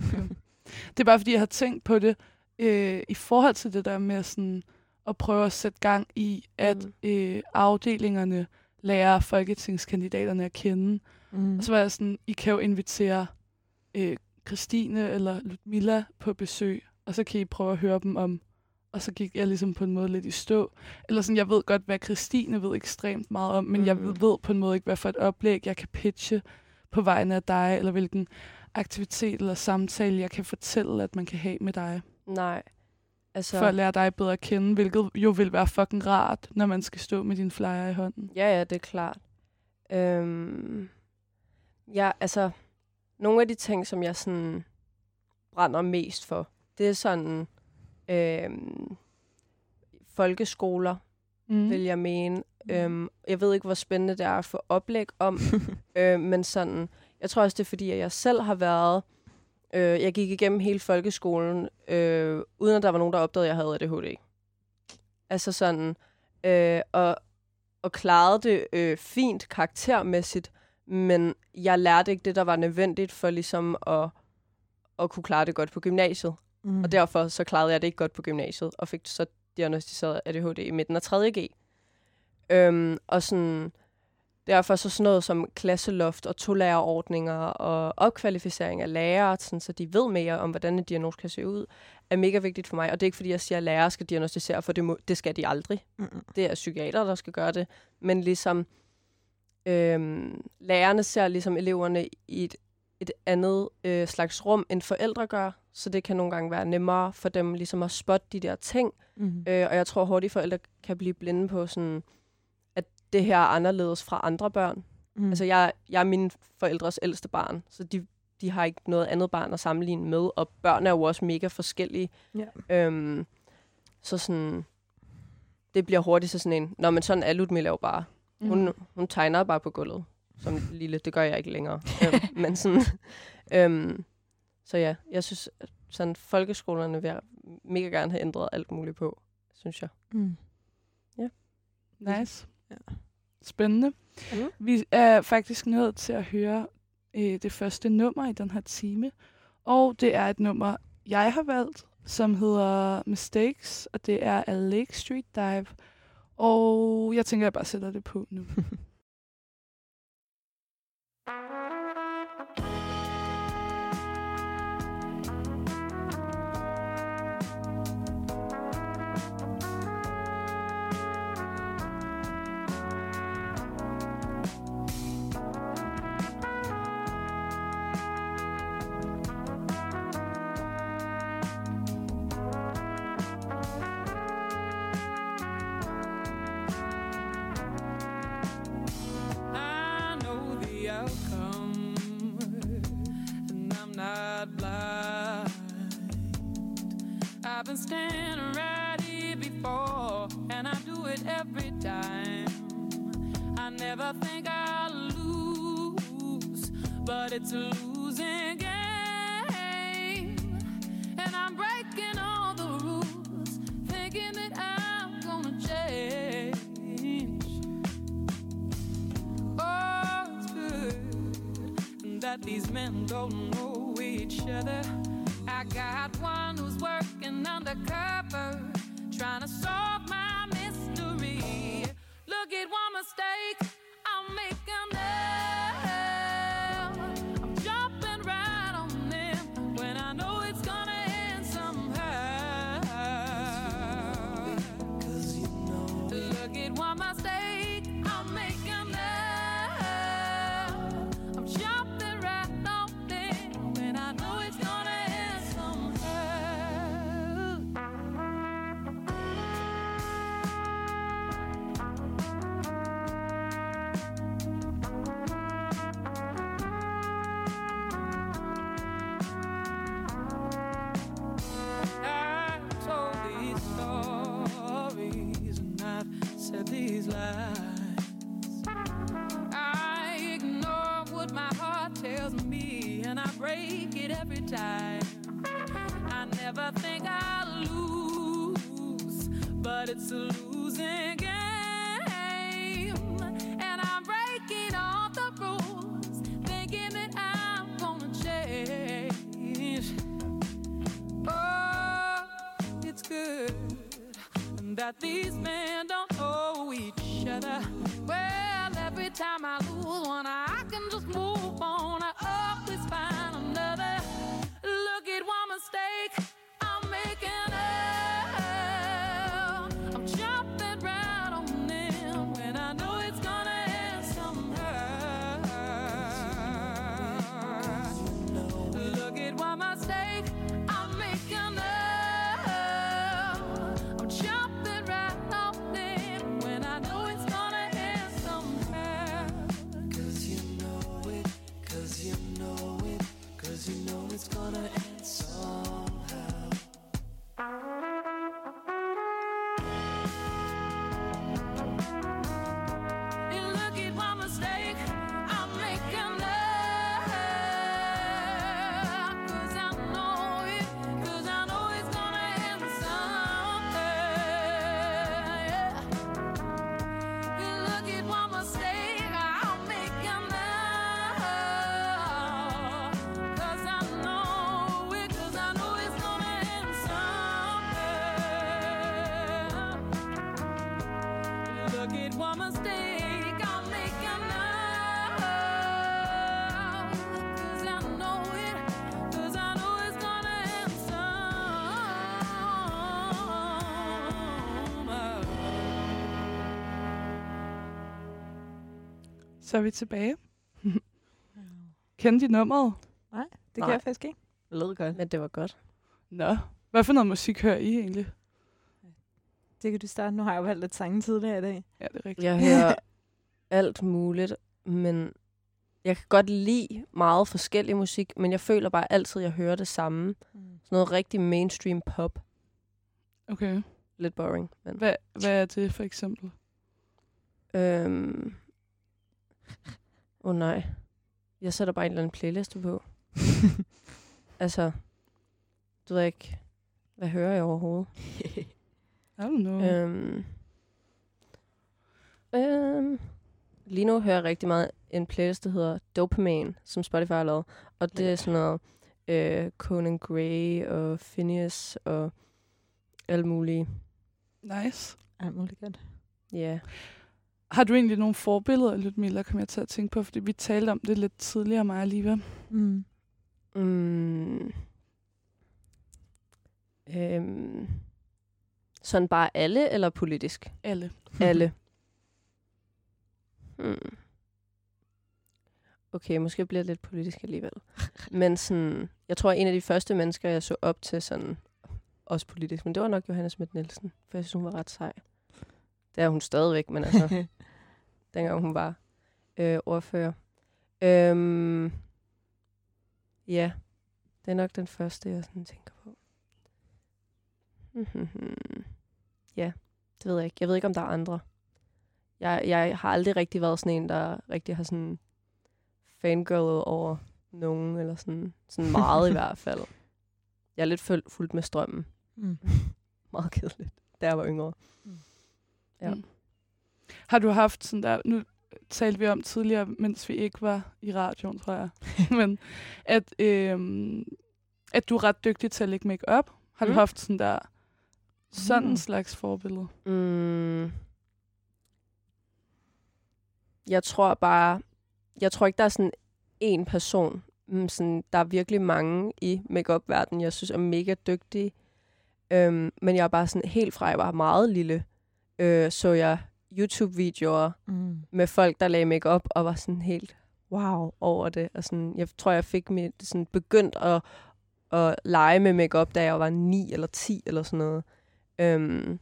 Det er bare, fordi jeg har tænkt på det øh, i forhold til det der med sådan at prøve at sætte gang i, at Mm. øh, afdelingerne lærer folketingskandidaterne at kende. Mm. Og så var jeg sådan, I kan jo invitere øh, Christine eller Ludmilla på besøg, og så kan I prøve at høre dem om og så gik jeg ligesom på en måde lidt i stå. Eller sådan, jeg ved godt, hvad Christine ved ekstremt meget om, men mm. jeg ved på en måde ikke, hvad for et oplæg, jeg kan pitche på vegne af dig, eller hvilken aktivitet eller samtale, jeg kan fortælle, at man kan have med dig, Nej. Altså, for at lære dig bedre at kende, hvilket jo vil være fucking rart, når man skal stå med din flyer i hånden. Ja, ja, det er klart. Øhm, ja, altså, nogle af de ting, som jeg sådan brænder mest for, det er sådan øhm, folkeskoler, Mm. mm. vil jeg mene. Øhm, jeg ved ikke, hvor spændende det er at få oplæg om, øh, men sådan, jeg tror også, det er fordi, at jeg selv har været, øh, jeg gik igennem hele folkeskolen, øh, uden at der var nogen, der opdagede, at jeg havde ADHD. Altså sådan, øh, og, og klarede det øh, fint karaktermæssigt, men jeg lærte ikke det, der var nødvendigt for ligesom at, at kunne klare det godt på gymnasiet. Mm. Og derfor så klarede jeg det ikke godt på gymnasiet, og fik så diagnostiseret ADHD i midten af 3.G. Øhm, og sådan, derfor så sådan noget som klasseloft og tolærerordninger og opkvalificering af lærere, sådan, så de ved mere om, hvordan en diagnose kan se ud, er mega vigtigt for mig. Og det er ikke fordi, jeg siger, at lærere skal diagnostisere, for det, må, det skal de aldrig. Mm-mm. Det er psykiater, der skal gøre det. Men ligesom, øhm, lærerne ser ligesom eleverne i et, et andet øh, slags rum, end forældre gør. Så det kan nogle gange være nemmere for dem ligesom at spotte de der ting. Mm. Øh, og jeg tror hurtigt, forældre kan blive blinde på sådan, at det her er anderledes fra andre børn. Mm. Altså, jeg, jeg er mine forældres ældste barn, så de, de har ikke noget andet barn at sammenligne med, og børn er jo også mega forskellige. Ja. Øhm, så sådan, det bliver hurtigt så sådan en, når man sådan er Ludmilla jo bare. Mm. Hun, hun tegner bare på gulvet, som lille. Det gør jeg ikke længere. øhm, men sådan, øhm, så ja, jeg synes, at sådan folkeskolerne vil jeg mega gerne have ændret alt muligt på, synes jeg. Mm. Nice. Ja. Spændende. Mm. Vi er faktisk nået til at høre øh, det første nummer i den her time. Og det er et nummer, jeg har valgt, som hedder Mistakes, og det er af Lake Street Dive. Og jeg tænker, at jeg bare sætter det på nu. it's a losing game. And I'm breaking all the rules, thinking that I'm gonna change. Oh, it's good that these men Så er vi tilbage. Kendte de nummeret? Nej, det Nej. kan jeg faktisk ikke. Det lød godt. Men det var godt. Nå. Hvad for noget musik hører I egentlig? Det kan du starte. Nu har jeg jo valgt lidt sange tidligere i dag. Ja, det er rigtigt. Jeg hører alt muligt, men jeg kan godt lide meget forskellig musik, men jeg føler bare altid, at jeg hører det samme. Sådan noget rigtig mainstream pop. Okay. Lidt boring, men... Hvad, hvad er det for eksempel? Øhm... Åh oh, nej. Jeg sætter bare en eller anden playliste på. altså, du ved ikke, hvad hører jeg overhovedet? I don't know. Øhm, øhm, lige nu hører jeg rigtig meget en playlist, der hedder Dopamine, som Spotify har lavet. Og det er sådan noget øh, Conan Gray og Phineas og alt muligt. Nice. Alt muligt godt. Ja. Yeah. Har du egentlig nogle forbilleder, Ludmilla, kom jeg til at tænke på? Fordi vi talte om det lidt tidligere, mig og Liva. Mm. Mm. Øhm. Sådan bare alle, eller politisk? Alle. Alle. Hmm. Okay, måske bliver det lidt politisk alligevel. Men sådan, jeg tror, en af de første mennesker, jeg så op til sådan, også politisk, men det var nok Johannes Schmidt Nielsen, for jeg synes, hun var ret sej. Det er hun stadigvæk, men altså, dengang hun var øh, ordfører. Øhm, ja, det er nok den første, jeg sådan tænker på. ja, det ved jeg ikke. Jeg ved ikke, om der er andre. Jeg, jeg har aldrig rigtig været sådan en, der rigtig har sådan fangirlet over nogen, eller sådan, sådan meget i hvert fald. Jeg er lidt fuldt med strømmen. Mm. Meget kedeligt, da jeg var yngre. Ja. Mm. Har du haft sådan der, nu talte vi om tidligere, mens vi ikke var i radioen, tror jeg, men at, øhm, at du er ret dygtig til at lægge make up. Har du Mm. haft sådan der, sådan en Mm. slags forbillede? Mm. Jeg tror bare, jeg tror ikke, der er sådan en person. Mm, sådan, der er virkelig mange i makeup-verdenen, jeg synes er mega dygtige. Øhm, men jeg er bare sådan helt fra, jeg var meget lille, øh, så jeg YouTube-videoer Mm. med folk, der lagde makeup og var sådan helt Wow. over det. Og sådan, jeg tror, jeg fik mit, sådan begyndt at, at lege med makeup, da jeg var 9 eller 10 eller sådan noget. Øhm,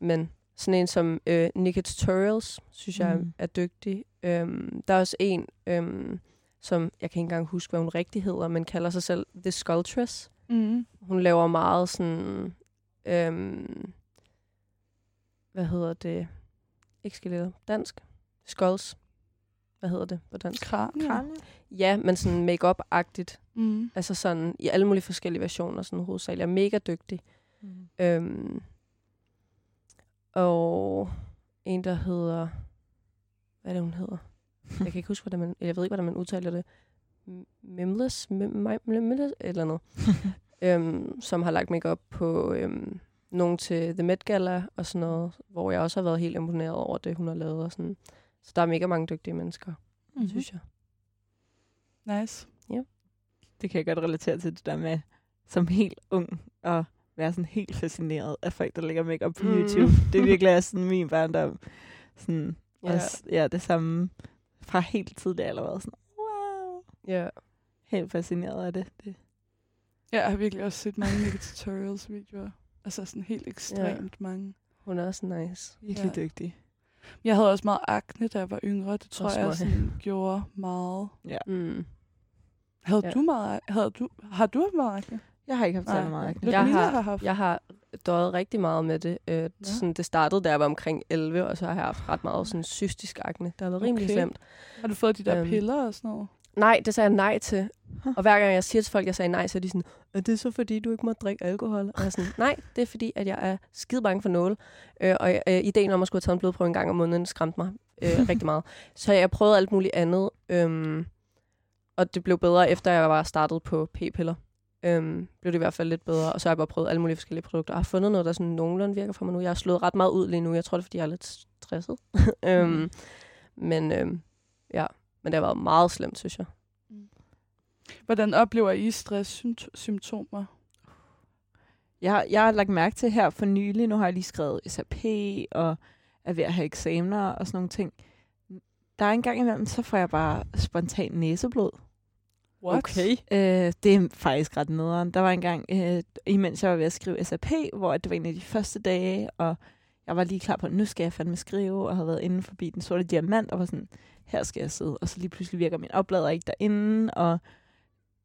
men sådan en som øh, Nikki Tutorials, synes jeg Mm. er dygtig. Øhm, der er også en, øhm, som jeg kan ikke engang huske, hvad hun rigtig hedder, men kalder sig selv The Sculptress. Mm. Hun laver meget sådan... Øhm, hvad hedder det? Ikke skeletter. Dansk. Skulls. Hvad hedder det på dansk? Kranier. Ja, men sådan make-up-agtigt. Mm. Altså sådan i alle mulige forskellige versioner, sådan hovedsageligt. Jeg er mega dygtig. Mm. Øhm, og en, der hedder... Hvad er det, hun hedder? Jeg kan ikke huske, hvordan man... Jeg ved ikke, hvordan man udtaler det. Mimless? Mim- Mimless? Eller noget. øhm, som har lagt makeup på øhm, nogen til The Met Gala og sådan noget, hvor jeg også har været helt imponeret over det, hun har lavet. Og sådan. Så der er mega mange dygtige mennesker, Mhm. mm-hmm. synes jeg. Nice. Det kan jeg godt relatere til det der med, som helt ung, at være sådan helt fascineret af folk, der lægger makeup på Mm. YouTube. Det er virkelig også sådan min barndom. Sådan, Ja. ja. Også, ja, det samme fra helt tidligt allerede. Sådan, wow. Ja. Helt fascineret af det. det. Jeg har virkelig også set mange Nikki Tutorials videoer. Altså sådan helt ekstremt ja. mange. Hun er også nice. Virkelig Ja. ja. dygtig. Jeg havde også meget akne, da jeg var yngre. Det tror Også jeg sådan, gjorde meget. Ja. Mm. Havde Ja. du meget, havde du, har du haft meget akne? Jeg har ikke haft særlig meget akne. Jeg har- har haft. Jeg har døjet rigtig meget med det. Øh, sådan, det startede, da jeg var omkring 11, og så har jeg haft ret meget sådan, cystisk akne. Det har været rimelig Okay. slemt. Har du fået de der Øhm. piller og sådan noget? Nej, det sagde jeg nej til. Og hver gang jeg siger til folk, jeg sagde nej, så er de sådan, er det så fordi, du ikke må drikke alkohol? Og jeg er sådan, nej, det er fordi, at jeg er skide bange for nåle. Øh, og øh, ideen om at skulle have taget en blodprøve en gang om måneden skræmte mig øh, rigtig meget. Så jeg prøvede alt muligt andet. Øhm, og det blev bedre, efter jeg var startet på p-piller. Øhm, blev det i hvert fald lidt bedre. Og så har jeg bare prøvet alle mulige forskellige produkter. Jeg har fundet noget, der sådan nogenlunde virker for mig nu. Jeg har slået ret meget ud lige nu. Jeg tror, det er, fordi jeg er lidt stresset. øhm, men øhm, ja, men det har været meget slemt, synes jeg. Hvordan oplever I stresssymptomer? Jeg, har- jeg har lagt mærke til her for nylig, nu har jeg lige skrevet SAP og er ved at have eksamener og sådan nogle ting. Der er en gang imellem, så får jeg bare spontan næseblod. What? Øh, det er faktisk ret nederen. Der var en gang, øh, imens jeg var ved at skrive SAP, hvor det var en af de første dage, og jeg var lige klar på, at nu skal jeg fandme skrive, og havde været inde forbi den sorte diamant, og var sådan, her skal jeg sidde. Og så lige pludselig virker min oplader ikke derinde, og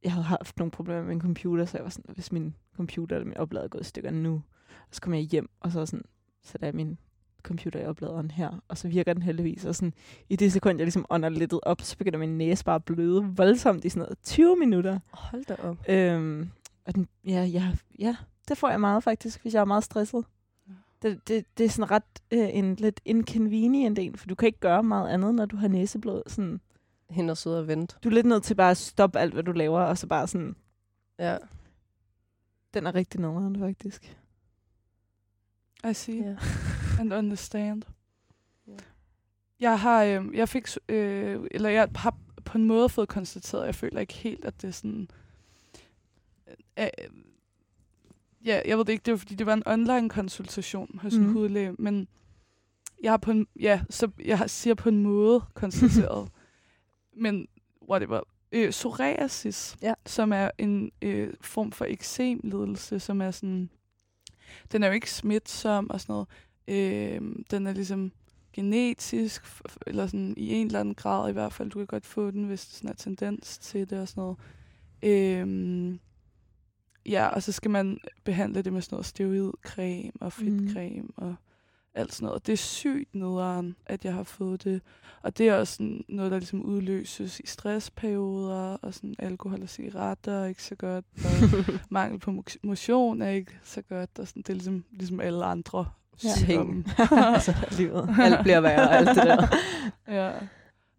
jeg havde haft nogle problemer med min computer, så jeg var sådan, hvis min computer eller min oplader er gået i stykker nu, og så kom jeg hjem, og så sådan, sætter jeg min computer i opladeren her, og så virker den heldigvis, og sådan, i det sekund, jeg ligesom ånder lidt op, så begynder min næse bare at bløde voldsomt i sådan noget 20 minutter. Hold da op. Øhm, og den, ja, ja, ja, det får jeg meget faktisk, hvis jeg er meget stresset. Det, det, det er sådan ret øh, en lidt inconvenient en, for du kan ikke gøre meget andet, når du har næseblod. Sådan, Hende og sidde og vente. du er lidt nødt til bare at stoppe alt, hvad du laver, og så bare sådan, Ja. den er rigtig nederen faktisk. I see. ja. and understand. Ja. Jeg har, øh, jeg fik, øh, eller jeg har på en måde fået konstateret, jeg føler ikke helt, at det er sådan, øh, øh, ja, jeg ved det ikke, det var fordi, det var en online konsultation hos mm. en hudlæge, men jeg har på en, ja, så jeg siger på en måde konstateret, men whatever, øh, psoriasis, Ja. som er en øh, form for eksemledelse, som er sådan, den er jo ikke smitsom og sådan noget. Øh, den er ligesom genetisk, eller sådan i en eller anden grad i hvert fald. Du kan godt få den, hvis der sådan er tendens til det og sådan noget. Øh, ja, og så skal man behandle det med sådan noget steroidcreme og fedtcreme mm. og alt sådan noget. Og det er sygt nederen, at jeg har fået det. Og det er også sådan noget, der ligesom udløses i stressperioder, og sådan alkohol og cigaretter er ikke så godt, og mangel på mo- motion er ikke så godt, og sådan, det er ligesom, ligesom alle andre Ja. sygdomme. altså, livet. Alt bliver værre, alt det der. ja.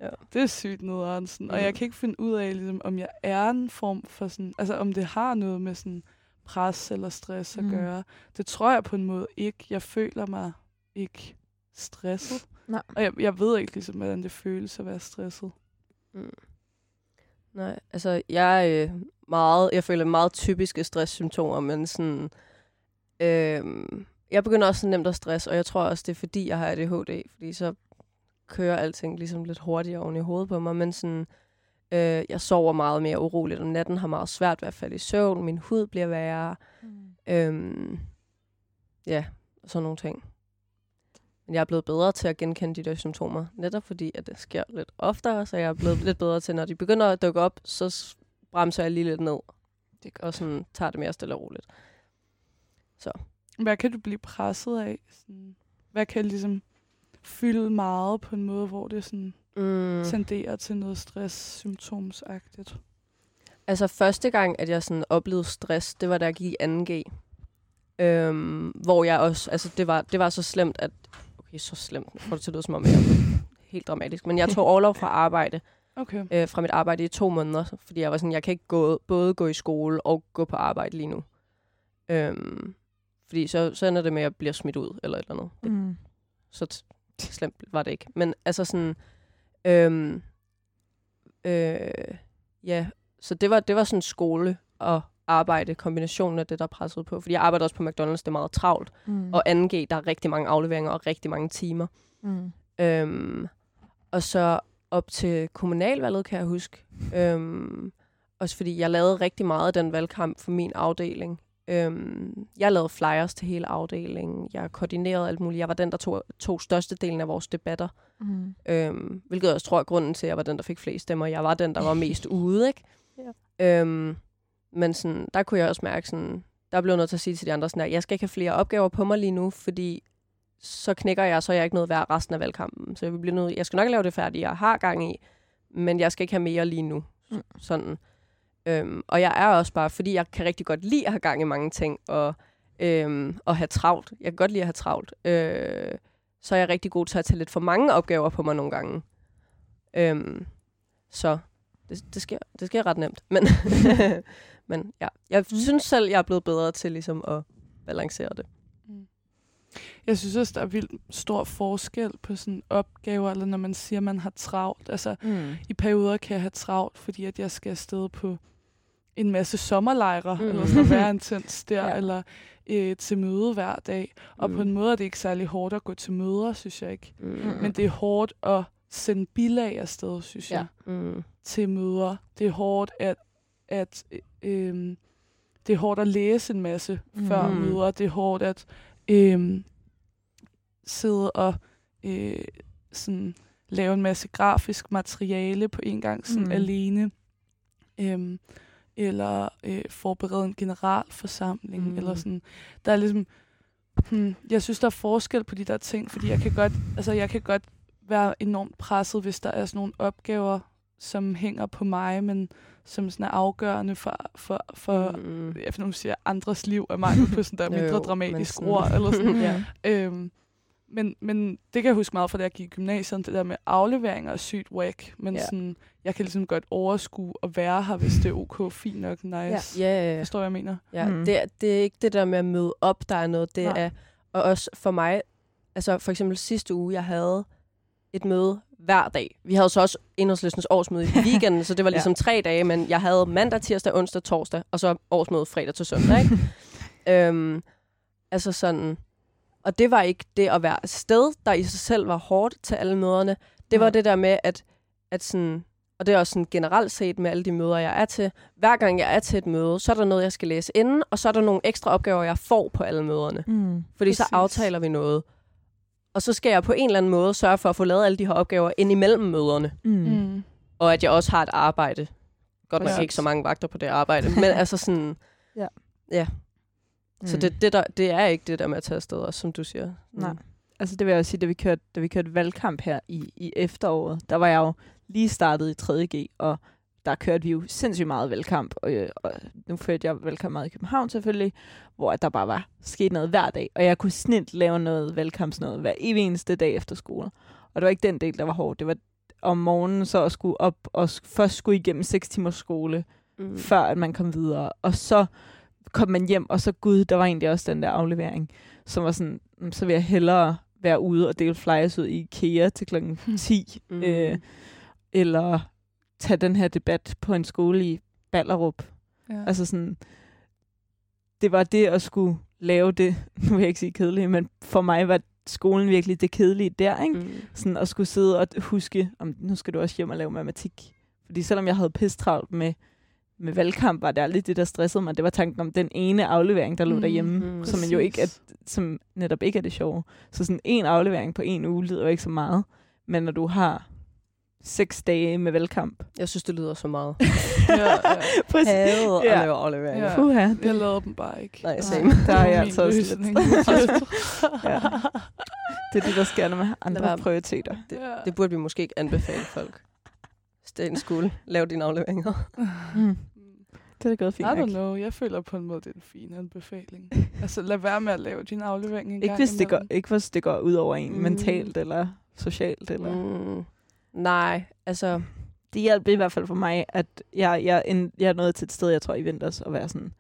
Ja. Det er sygt nederen. Sådan. Og Mm. jeg kan ikke finde ud af, ligesom, om jeg er en form for sådan, altså om det har noget med sådan pres eller stress at Mm. gøre. Det tror jeg på en måde ikke. Jeg føler mig ikke stresset. Nej. Og jeg, jeg ved ikke ligesom, hvordan det føles at være stresset. Mm. Nej, altså jeg er øh, meget, jeg føler meget typiske stresssymptomer, men sådan, øh, jeg begynder også nemt at stress, og jeg tror også, det er fordi, jeg har ADHD, fordi så kører alting ligesom lidt hurtigere oven i hovedet på mig, men sådan, øh, jeg sover meget mere uroligt om natten, har meget svært ved at falde i søvn, min hud bliver værre, Mm. Øhm, ja, og sådan nogle ting. Men jeg er blevet bedre til at genkende de der symptomer, netop fordi, at det sker lidt oftere, så jeg er blevet lidt bedre til, når de begynder at dukke op, så bremser jeg lige lidt ned. Det Og sådan tager det mere stille og roligt. Hvad kan du blive presset af? Sådan, hvad kan ligesom fylde meget på en måde, hvor det sådan Mm. tenderer til noget stress-symptomsagtigt? Altså første gang, at jeg sådan oplevede stress, det var da jeg gik i 2G. Øhm, hvor jeg også, altså det var, det var så slemt, at, okay, så slemt, nu får det til at lyde som om, jeg er helt dramatisk, men jeg tog overlov fra arbejde, Okay. øh, fra mit arbejde i to måneder, fordi jeg var sådan, jeg kan ikke gå, både gå i skole og gå på arbejde lige nu. Øhm, fordi så, så ender det med, at jeg bliver smidt ud, eller et eller andet. Det, Mm. så t- slemt var det ikke. Men altså sådan, øhm, øh, ja, så det var, det var sådan skole og arbejde, kombinationen af det, der pressede på. Fordi jeg arbejder også på McDonald's, det er meget travlt. Mm. Og 2G, der er rigtig mange afleveringer og rigtig mange timer. mm. Øhm, og så op til kommunalvalget, kan jeg huske. Øhm, også fordi jeg lavede rigtig meget af den valgkamp for min afdeling. Øhm, jeg lavede flyers til hele afdelingen. Jeg koordinerede alt muligt. Jeg var den, der tog, tog størstedelen af vores debatter. Mm. Øhm, hvilket jeg også tror er grunden til, at jeg var den, der fik flest stemmer. Jeg var den, der var mest ude, ikke? Ja. Øhm, men sådan, der kunne jeg også mærke, sådan, der blev nødt til at sige til de andre, sådan, at jeg skal ikke have flere opgaver på mig lige nu, fordi så knækker jeg, så er jeg ikke noget værd resten af valgkampen. Så jeg, vil blive nødt, jeg skal nok lave det færdigt, jeg har gang i, men jeg skal ikke have mere lige nu. Mm. Sådan. Øhm, og jeg er også bare, fordi jeg kan rigtig godt lide at have gang i mange ting, og, øhm, og have travlt. Jeg kan godt lide at have travlt. Øh, så er jeg rigtig god til at tage lidt for mange opgaver på mig nogle gange. Øhm, så det, det, sker, det sker ret nemt. Men, men ja, jeg Mm. synes selv, jeg er blevet bedre til ligesom at balancere det. Jeg synes også, der er vildt stor forskel på sådan opgaver, eller når man siger, at man har travlt. Altså, Mm. i perioder kan jeg have travlt, fordi at jeg skal afsted på en masse sommerlejre, Mm. eller sådan være intens der, Ja. eller øh, til møde hver dag. Og Mm. på en måde er det ikke særlig hårdt at gå til møder, synes jeg ikke. Mm. Men det er hårdt at sende bilag afsted, synes Ja. jeg, Mm. til møder. Det er hårdt at, at øh, det er hårdt at læse en masse mm. før Mm. møder. Det er hårdt at øh, sidde og øh, sådan lave en masse grafisk materiale på en gang sådan Mm. mm. alene. Øhm, eller øh, forberede en generalforsamling. Mm. Eller sådan. Der er ligesom... Hmm, jeg synes, der er forskel på de der ting, fordi jeg kan godt, altså, jeg kan godt være enormt presset, hvis der er sådan nogle opgaver, som hænger på mig, men som sådan er afgørende for, for, for Mm. jeg nu siger andres liv, er mangel på sådan der mindre jo, dramatisk ord. Eller sådan. Ja. Øhm, men, men det kan jeg huske meget fra, da jeg gik i gymnasiet, det der med afleveringer er sygt whack, men Ja. ja. sådan, jeg kan ligesom godt overskue at være her, hvis det er ok, fint nok, nice. Ja. Ja, ja, Forstår du, hvad jeg mener? ja. Mm. Det, er, det er ikke det der med at møde op, der er noget. Det Nej. er, og også for mig, altså for eksempel sidste uge, jeg havde et møde hver dag. Vi havde så også enhedslistens årsmøde i weekenden, så det var Ja. ligesom tre dage, men jeg havde mandag, tirsdag, onsdag, torsdag, og så årsmøde fredag til søndag. Ikke? øhm, altså sådan, og det var ikke det at være et sted, der i sig selv var hårdt til alle møderne. Det var Nej. det der med, at, at sådan, og det er også sådan generelt set med alle de møder, jeg er til. Hver gang jeg er til et møde, så er der noget, jeg skal læse inden, og så er der nogle ekstra opgaver, jeg får på alle møderne. Mm. Fordi så Præcis. aftaler vi noget. Og så skal jeg på en eller anden måde sørge for at få lavet alle de her opgaver ind imellem møderne. Mm. Mm. Og at jeg også har et arbejde. Godt nok ikke så mange vagter på det arbejde. Men altså sådan... Ja. Ja. Så Mm. det, det, der, det er ikke det der med at tage afsted, også, som du siger. Mm. Nej. Altså det vil jeg også sige, da vi kørte, da vi kørte valgkamp her i, i efteråret, der var jeg jo lige startet i 3.G, og der kørte vi jo sindssygt meget valgkamp, og, øh, og nu førte jeg valgkamp meget i København selvfølgelig, hvor at der bare var sket noget hver dag, og jeg kunne snit lave noget valgkampsnød hver evig eneste dag efter skole. Og det var ikke den del, der var hård. Det var om morgenen så at skulle op og først skulle igennem 6 timers skole, Mm. før at man kom videre. Og så kom man hjem, og så gud, der var egentlig også den der aflevering, som var sådan, "Mm, så vil jeg hellere være ude og dele flyers ud i IKEA til klokken 10, Mm. øh, eller tage den her debat på en skole i Ballerup. Ja. Altså sådan, det var det at skulle lave det, nu vil jeg ikke sige kedeligt, men for mig var skolen virkelig det kedelige der, ikke? Mm. Sådan at skulle sidde og huske, om nu skal du også hjem og lave matematik. Fordi selvom jeg havde pisse travlt med, med valgkamp, var det aldrig det, der stressede mig. Det var tanken om den ene aflevering, der lå Mm, derhjemme, mm. som man jo ikke er, som netop ikke er det sjove. Så sådan en aflevering på en uge lyder jo ikke så meget. Men når du har seks dage med valgkamp. Jeg synes, det lyder så meget. ja, ja. Præcis. Hadet Ja. at lave afleveringer. Ja. Puha, Jeg det, lavede dem bare ikke. Nej, Nej, same. der er det jeg altså også ja. det er det, der sker, når man har andre prioriteter. Det, det burde vi måske ikke anbefale folk. Stay in school. Lav dine afleveringer. Mm. Det er da gået fint I don't know. Jeg føler på en måde, det er en fin anbefaling. altså, lad være med at lave din aflevering en Ikke hvis, det går, ikke hvis det går ud over en Mm. mentalt eller socialt. Eller. Mm. Nej, altså... Det hjalp i hvert fald for mig, at jeg, jeg, en, jeg er nået til et sted, jeg tror i vinters, at være sådan,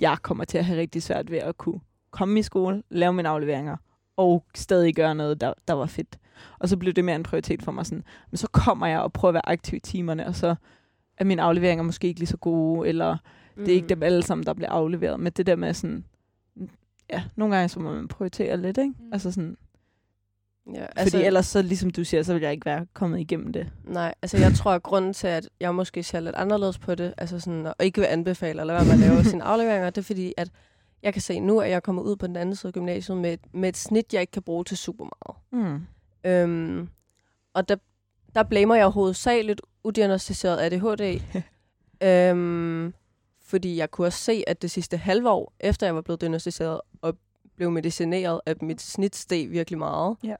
jeg kommer til at have rigtig svært ved at kunne komme i skole, lave mine afleveringer, og stadig gøre noget, der, der var fedt. Og så blev det mere en prioritet for mig. Sådan, men så kommer jeg og prøver at være aktiv i timerne, og så er mine afleveringer måske ikke lige så gode, eller mm. det er ikke dem alle sammen, der bliver afleveret. Men det der med sådan, ja, nogle gange så må man prioritere lidt, ikke? Mm. Altså sådan, Ja, altså, fordi ellers, så, ligesom du siger, så vil jeg ikke være kommet igennem det. Nej, altså jeg tror, at grunden til, at jeg måske ser lidt anderledes på det, altså sådan, og ikke vil anbefale, eller hvad man laver sine afleveringer, det er fordi, at jeg kan se nu, at jeg er kommet ud på den anden side af gymnasiet med, et- med et snit, jeg ikke kan bruge til super meget. Mm. Øhm, og der, der blamer jeg hovedsageligt udiagnostiseret ADHD. Øhm, fordi jeg kunne også se, at det sidste halve år, efter jeg var blevet diagnostiseret og blev medicineret, at mit snit steg virkelig meget. Ja.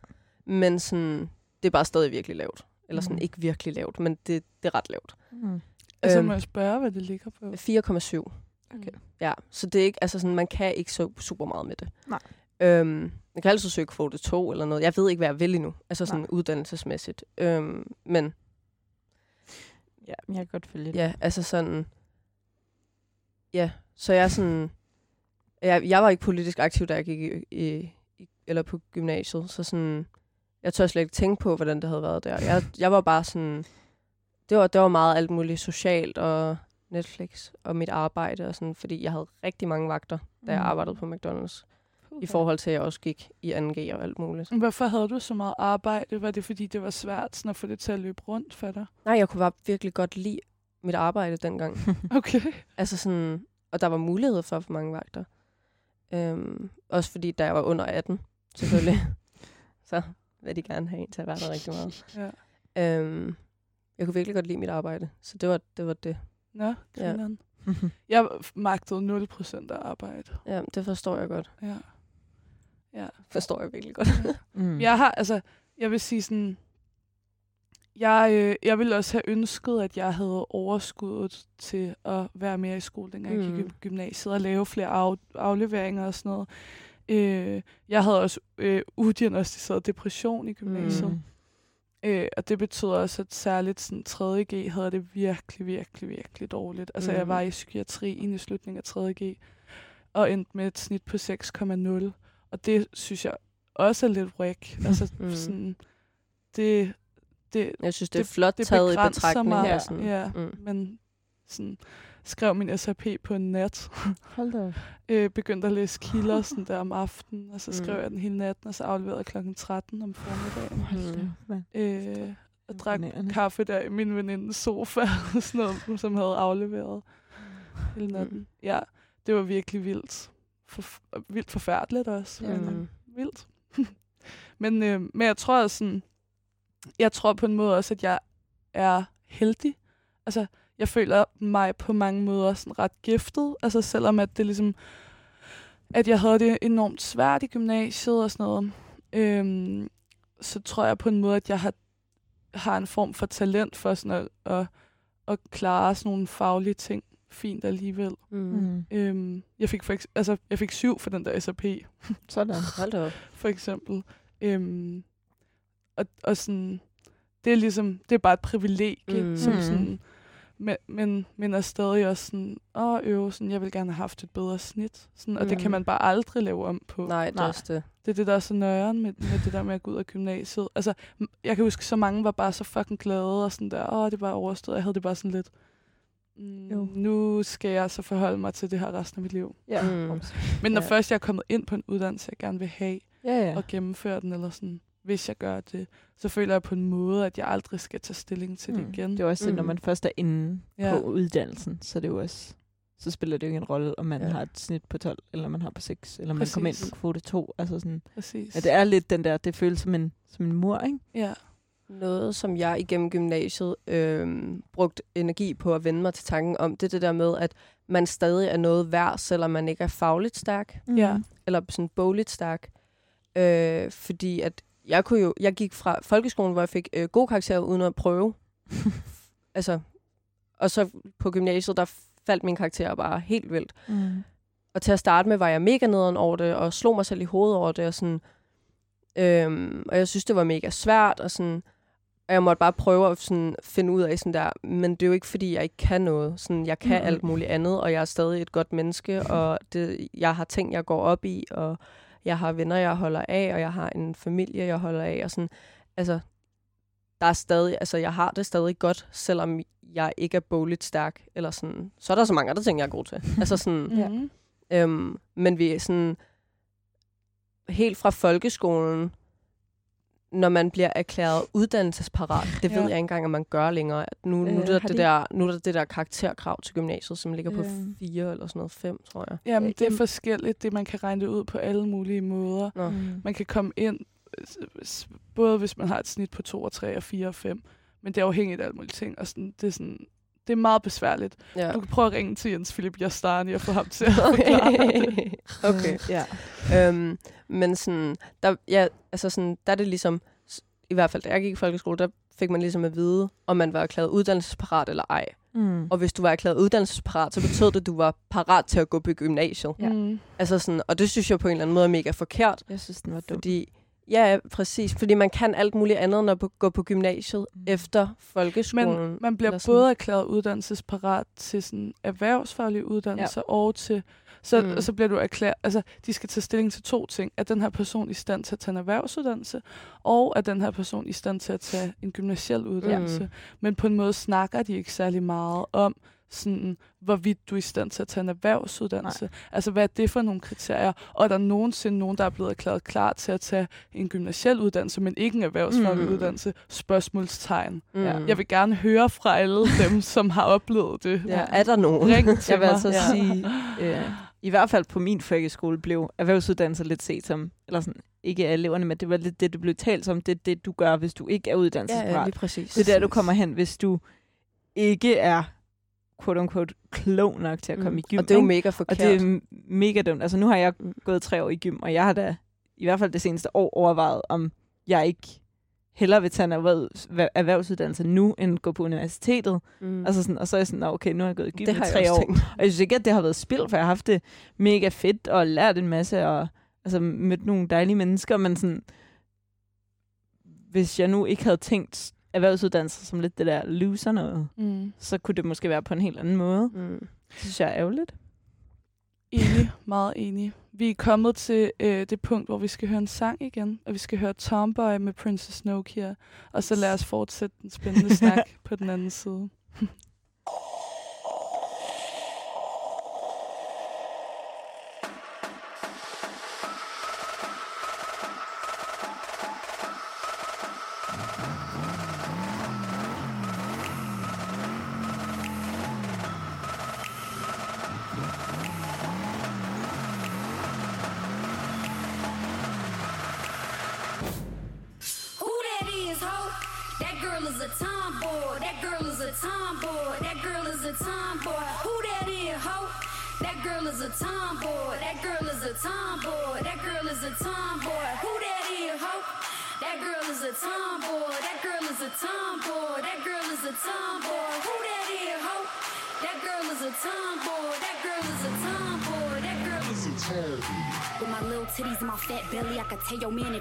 Men sådan, det er bare stadig virkelig lavt. Eller sådan, Mhm. ikke virkelig lavt, men det, det er ret lavt. Mm. Altså, Øhm, må jeg spørge, hvad det ligger på? 4,7. Okay. Ja, så det er ikke, altså sådan, man kan ikke så super meget med det. Nej. Øhm, man kan altid søge kvote 2 eller noget. Jeg ved ikke, hvad jeg vil endnu. Altså sådan Nej. uddannelsesmæssigt. Øhm, men Ja, jeg kan godt følge det. ja, altså sådan... Ja, så jeg er sådan... Jeg, jeg var ikke politisk aktiv, da jeg gik i, i, i, eller på gymnasiet, så sådan... Jeg tør slet ikke tænke på, hvordan det havde været der. Jeg, jeg var bare sådan... Det var, det var meget alt muligt socialt og Netflix og mit arbejde og sådan, fordi jeg havde rigtig mange vagter, da jeg Mm. arbejdede på McDonald's. I forhold til, at jeg også gik i 2G og alt muligt. Hvorfor havde du så meget arbejde? Var det, fordi det var svært sådan at få det til at løbe rundt for dig? Nej, jeg kunne bare virkelig godt lide mit arbejde dengang. Okay. Altså sådan, og der var mulighed for for mange vagter. Øhm, også fordi, da jeg var under 18, selvfølgelig, så vil de gerne have en til at være der rigtig meget. Ja. Øhm, jeg kunne virkelig godt lide mit arbejde, så det var det. Var det. Nå, Ja. ja. Jeg magtede 0% af arbejde. Ja, det forstår jeg godt. Ja. Ja. Forstår jeg virkelig godt. mm. Jeg har, altså, jeg vil sige sådan, jeg, øh, jeg ville også have ønsket, at jeg havde overskuddet til at være mere i skole, dengang jeg gik Mm. i gymnasiet, og lave flere af, afleveringer og sådan noget. Øh, jeg havde også øh, udiagnostiseret depression i gymnasiet. Mm. Øh, og det betyder også, at særligt sådan 3.G havde det virkelig, virkelig, virkelig dårligt. Altså, mm. jeg Mhm. var i psykiatrien i slutningen af 3.G, og endte med et snit på 6,0. Og det synes jeg også er lidt whack. Altså, Mm. sådan, det, det, Jeg synes, det er Det- flot det taget i betragtning. mig. og sådan. ja, Mm. men sådan, skrev min SAP på en nat. Hold da øh, begyndte at læse kilder sådan der om aftenen, og så skrev Mm. jeg den hele natten, og så afleverede klokken 13 om formiddagen. Hold da op, mand. Øh, og drak kaffe der i min venindes sofa, og sådan noget, som havde afleveret hele natten. Ja, det var virkelig vildt. For, vildt forfærdeligt også. Men, Mm. øh, vildt. men, øh, men jeg tror sådan, jeg tror på en måde også, at jeg er heldig. Altså, jeg føler mig på mange måder sådan ret giftet. Altså, selvom at det ligesom, at jeg havde det enormt svært i gymnasiet og sådan noget, øhm, så tror jeg på en måde, at jeg har, har en form for talent for sådan at, at, at klare sådan nogle faglige ting fint alligevel. Mm. Mm. Øhm, jeg, fik for, altså, jeg fik syv for den der SAP, Sådan. Hold op. for eksempel. Øhm, og, og sådan, det er ligesom, det er bare et privilegie, Mm. som Mm. sådan, men, men, men er stadig også sådan, åh øve, sådan, jeg vil gerne have haft et bedre snit. Sådan, og mm. det kan Mm. man bare aldrig lave om på. Nej, det er også det. Det er det, der er så nøjeren med, med det der med at gå ud af gymnasiet. Altså, jeg kan huske, så mange var bare så fucking glade, og sådan der, åh, det var overstået. Jeg havde det bare sådan lidt, Jo. mm, nu skal jeg så forholde mig til det her resten af mit liv. Ja. Mm. Men når Ja. ja. først jeg er kommet ind på en uddannelse, jeg gerne vil have, Ja, ja. og gennemføre den, eller sådan, hvis jeg gør det, så føler jeg på en måde, at jeg aldrig skal tage stilling til det Mm. igen. Det er også det, når Mm. man først er inde Ja. på uddannelsen, så er det jo også så spiller det jo ikke en rolle, om man Ja. har et snit på 12, eller man har på 6, eller man kommer ind på kvote 2. Altså sådan, Præcis. ja, det er lidt den der, det føles som en, som en mur, ikke? Ja. Noget, som jeg igennem gymnasiet øh, brugt energi på at vende mig til tanken om, det er det der med, at man stadig er noget værd, selvom man ikke er fagligt stærk, Ja. eller sådan bogligt stærk. Øh, fordi at jeg kunne jo, jeg gik fra folkeskolen, hvor jeg fik øh, gode karakterer uden at prøve. altså, og så på gymnasiet, der faldt min karakter bare helt vildt. Mm. Og til at starte med var jeg mega nederen over det, og slog mig selv i hovedet over det, og sådan, øhm, og jeg synes, det var mega svært, og sådan, og jeg måtte bare prøve at sådan, finde ud af sådan der, men det er jo ikke, fordi jeg ikke kan noget. Sådan, jeg kan Mhm. alt muligt andet, og jeg er stadig et godt menneske, og det, jeg har ting, jeg går op i, og jeg har venner, jeg holder af, og jeg har en familie, jeg holder af, og sådan, altså, der er stadig, altså, jeg har det stadig godt, selvom jeg ikke er bogligt stærk, eller sådan, så er der så mange andre ting, jeg er god til. altså sådan, Ja. Mm. Øhm, men vi er sådan helt fra folkeskolen, når man bliver erklæret uddannelsesparat, det ved Ja. jeg ikke engang, om man gør længere. At Nu, nu, Øh, er der har det de- der, nu er der det der karakterkrav til gymnasiet, som ligger på Øhm. fire eller sådan noget, fem, tror jeg. Jamen, det er forskelligt. Det man kan regne det ud på alle mulige måder. Nå. Mm. Man kan komme ind, øh, både hvis man har et snit på 2 og 3 og 4 og 5, men det er afhængigt af alle mulige ting. Og sådan, det, er sådan, det er meget besværligt. Ja. Du kan prøve at ringe til Jens Philip Jastani og få ham til at forklare det. okay. Ja. Øhm, men sådan, der, ja, altså sådan, der er det ligesom, i hvert fald da jeg gik i folkeskole, der fik man ligesom at vide, om man var erklæret uddannelsesparat eller ej. Mm. Og hvis du var erklæret uddannelsesparat, så betød det, at du var parat til at gå på gymnasiet. Ja. Mm. Altså sådan, og det synes jeg på en eller anden måde er mega forkert. Jeg synes, den var dum. Fordi, ja, præcis. Fordi man kan alt muligt andet, end at gå på gymnasiet Mm. efter folkeskolen. Men man bliver både erklæret uddannelsesparat til sådan erhvervsfaglige uddannelser ja. og til... Så, Mm. mm. så bliver du erklæret... Altså, de skal tage stilling til to ting. Er den her person i stand til at tage en erhvervsuddannelse, og er den her person i stand til at tage en gymnasiel uddannelse. Mm. Men på en måde snakker de ikke særlig meget om, sådan, hvorvidt du er i stand til at tage en erhvervsuddannelse. Nej. Altså, hvad er det for nogle kriterier? Og er der nogensinde nogen, der er blevet erklæret klar til at tage en gymnasiel uddannelse, men ikke en erhvervsfaglig Mm. uddannelse? Spørgsmålstegn. Mm. Ja. Jeg vil gerne høre fra alle dem, som har oplevet det. Ja, er der nogen? Ring til Jeg vil mig. altså Ja. sige, øh, i hvert fald på min folkeskole blev erhvervsuddannelser lidt set som, eller sådan, ikke af eleverne, men det var lidt det, det blev talt som, det er det, du gør, hvis du ikke er Ja, uddannelsesparat. ja, lige præcis. det er der, du kommer hen, hvis du ikke er quote unquote klog nok til at komme Mm. i gym. Og det er jo mega Og forkert. det er mega dumt. Altså nu har jeg gået tre år i gym, og jeg har da i hvert fald det seneste år overvejet, om jeg ikke hellere vil tage en erhvervs- erhvervsuddannelse nu, end gå på universitetet. mm. Altså sådan, og så er jeg sådan, "Nå, okay, nu har jeg gået i gym i tre år. tænkt. Og jeg synes ikke, at det har været spild, for jeg har haft det mega fedt og lært en masse og altså, mødt nogle dejlige mennesker, men sådan, hvis jeg nu ikke havde tænkt erhvervsuddannelse som lidt det der loser noget, Mm. så kunne det måske være på en helt anden måde. Mm. Det synes jeg er ærgerligt. Enig, meget enig. Vi er kommet til øh, det punkt, hvor vi skal høre en sang igen, og vi skal høre Tomboy med Princess Nokia, og så lad os fortsætte den spændende snak på den anden side.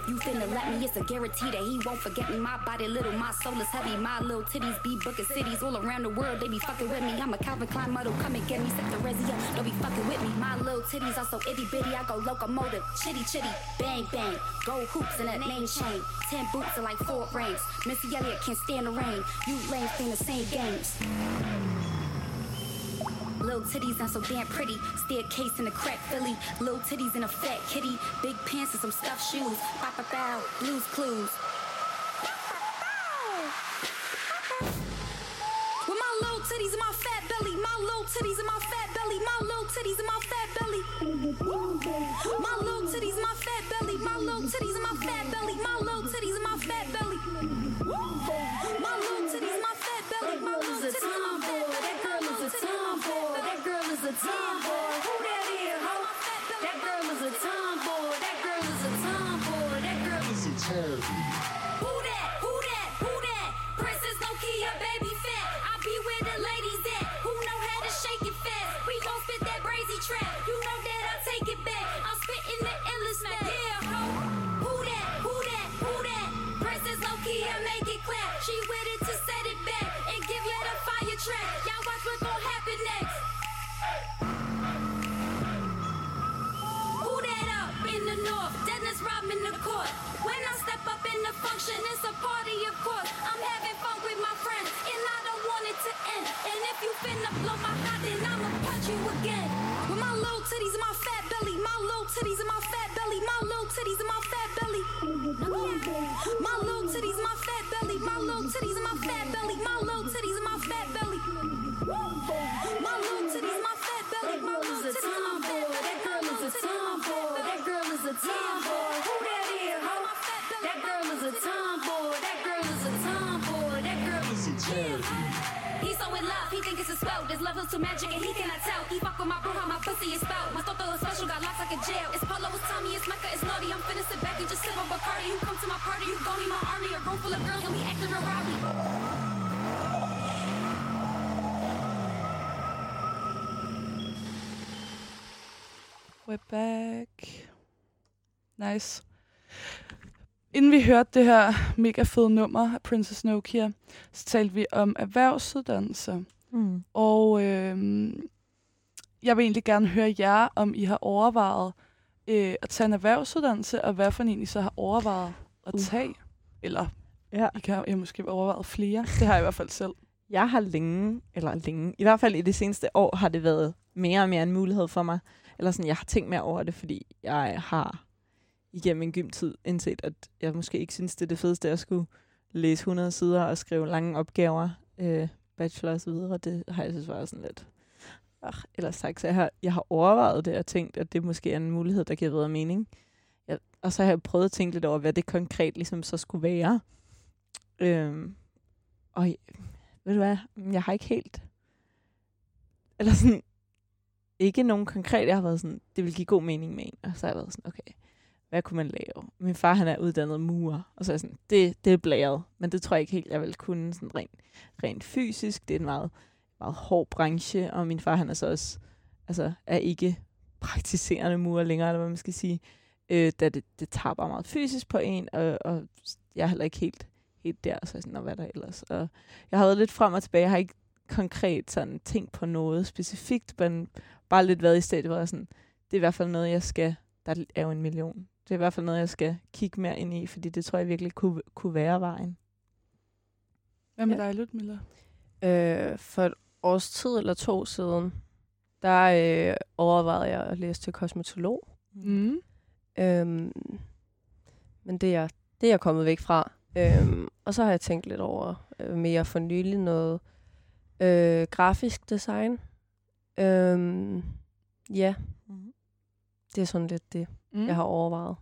If you finna let me, it's a guarantee that he won't forget me. My body little, my soul is heavy. My little titties be booking cities all around the world. They be fucking with me. I'm a Calvin Klein model, come and get me. Set the resi up, don't be fucking with me. My little titties are so itty bitty, I go locomotive, chitty chitty, bang bang. Gold hoops and that name chain. Ten boots are like four rings. Missy Elliott can't stand the rain. You lames playing the same games. Little titties not so damn pretty. Staircase in a crack Philly. Little titties in a fat kitty. Big pants and some stuffed shoes. Pop a bow. Blues clues. With my little titties and my fat belly. My little titties and my fat belly. My little titties and my fat belly. My little titties and my fat belly. My little titties and my fat belly. My little titties and my fat belly. My little titties and my fat belly. My little titties and my fat belly. Tomboy. That girl is a tomboy. Who that is, ho? That girl is a tomboy. That girl is a tomboy. That girl is a tomboy. Who that? Who that? Who that? Princess Nokia, baby fat. I be where the ladies at. Who know how to shake it fast? We gon' spit that brazy trap. You know that I take it back. I'm spitting the endless smack. Rodman the court. When I step up in the function, it's a party, of course. I'm having fun with my friends, and I don't want it to end. And if you finna blow my hot, then I'ma punch you again. With my little titties and my fat belly, my little titties and my fat belly, my little titties and my fat belly. My little titties my fat belly, my little titties and my fat belly, a tomboy. That girl is a tomboy. Who that is, ho? That girl is a tomboy. That girl is a tomboy. That girl is a tomboy. He's so in love. He think it's a spell. This love is too magic and he cannot tell. He fuck with my bro, how my pussy is spelled. My thought is special, got locks like a jail. It's Polo, it's Tommy, it's Mecca, it's Naughty. I'm finna sit back just sip on Bacardi. You come to my party, you gon' need my army. A room full of girls and we acting real rowdy. We're back. Nice. Inden vi hørte det her mega fede nummer af Princess Nokia, så talte vi om erhvervsuddannelse. Mm. Og øhm, jeg vil egentlig gerne høre jer, om I har overvejet øh, at tage en erhvervsuddannelse, og hvad for en I så har overvejet at Uh. tage. Eller Ja. I kan I måske overvejet flere. Det har jeg i hvert fald selv. Jeg har længe, eller længe, i hvert fald i det seneste år, har det været mere og mere en mulighed for mig. Eller sådan, jeg har tænkt mere over det, fordi jeg har igennem min gymtid indset, at jeg måske ikke synes, det er det fedeste at skulle læse 100 sider og skrive lange opgaver, øh, bachelor og så videre. Det har jeg synes var sådan lidt... Ach, ellers sagt, så jeg har, jeg har overvejet det og tænkt, at det måske er en mulighed, der giver bedre mening. Jeg, og så har jeg prøvet at tænke lidt over, hvad det konkret ligesom så skulle være. Øhm, og ved du hvad, jeg har ikke helt... Eller sådan, ikke nogen konkret, jeg har været sådan, det vil give god mening med en. Og så har jeg været sådan, okay, hvad kunne man lave? Min far, han er uddannet murer, og så er jeg sådan, det, det er blæret, men det tror jeg ikke helt, jeg vil kunne sådan rent, rent fysisk. Det er en meget, meget hård branche, og min far, han er så også, altså, er ikke praktiserende murer længere, eller hvad man skal sige. Øh, da det, det tager bare meget fysisk på en, og, og jeg er heller ikke helt, helt der, så jeg sådan, og hvad der ellers? Og jeg har været lidt frem og tilbage, jeg har ikke konkret sådan tænkt på noget specifikt, men bare lidt været i stedet, hvor jeg sådan, det er i hvert fald noget, jeg skal, der er jo en million. Det er i hvert fald noget, jeg skal kigge mere ind i, fordi det tror jeg virkelig kunne, kunne være vejen. Hvad med Ja. dig, Ludmilla? Øh, for et års tid eller to siden, der øh, overvejede jeg at læse til kosmetolog. Mm. Øhm, men det er, jeg, det er jeg kommet væk fra. Øhm, og så har jeg tænkt lidt over øh, mere for nylig noget øh, grafisk design. Øhm, ja, Mm. det er sådan lidt det, Mm. jeg har overvejet.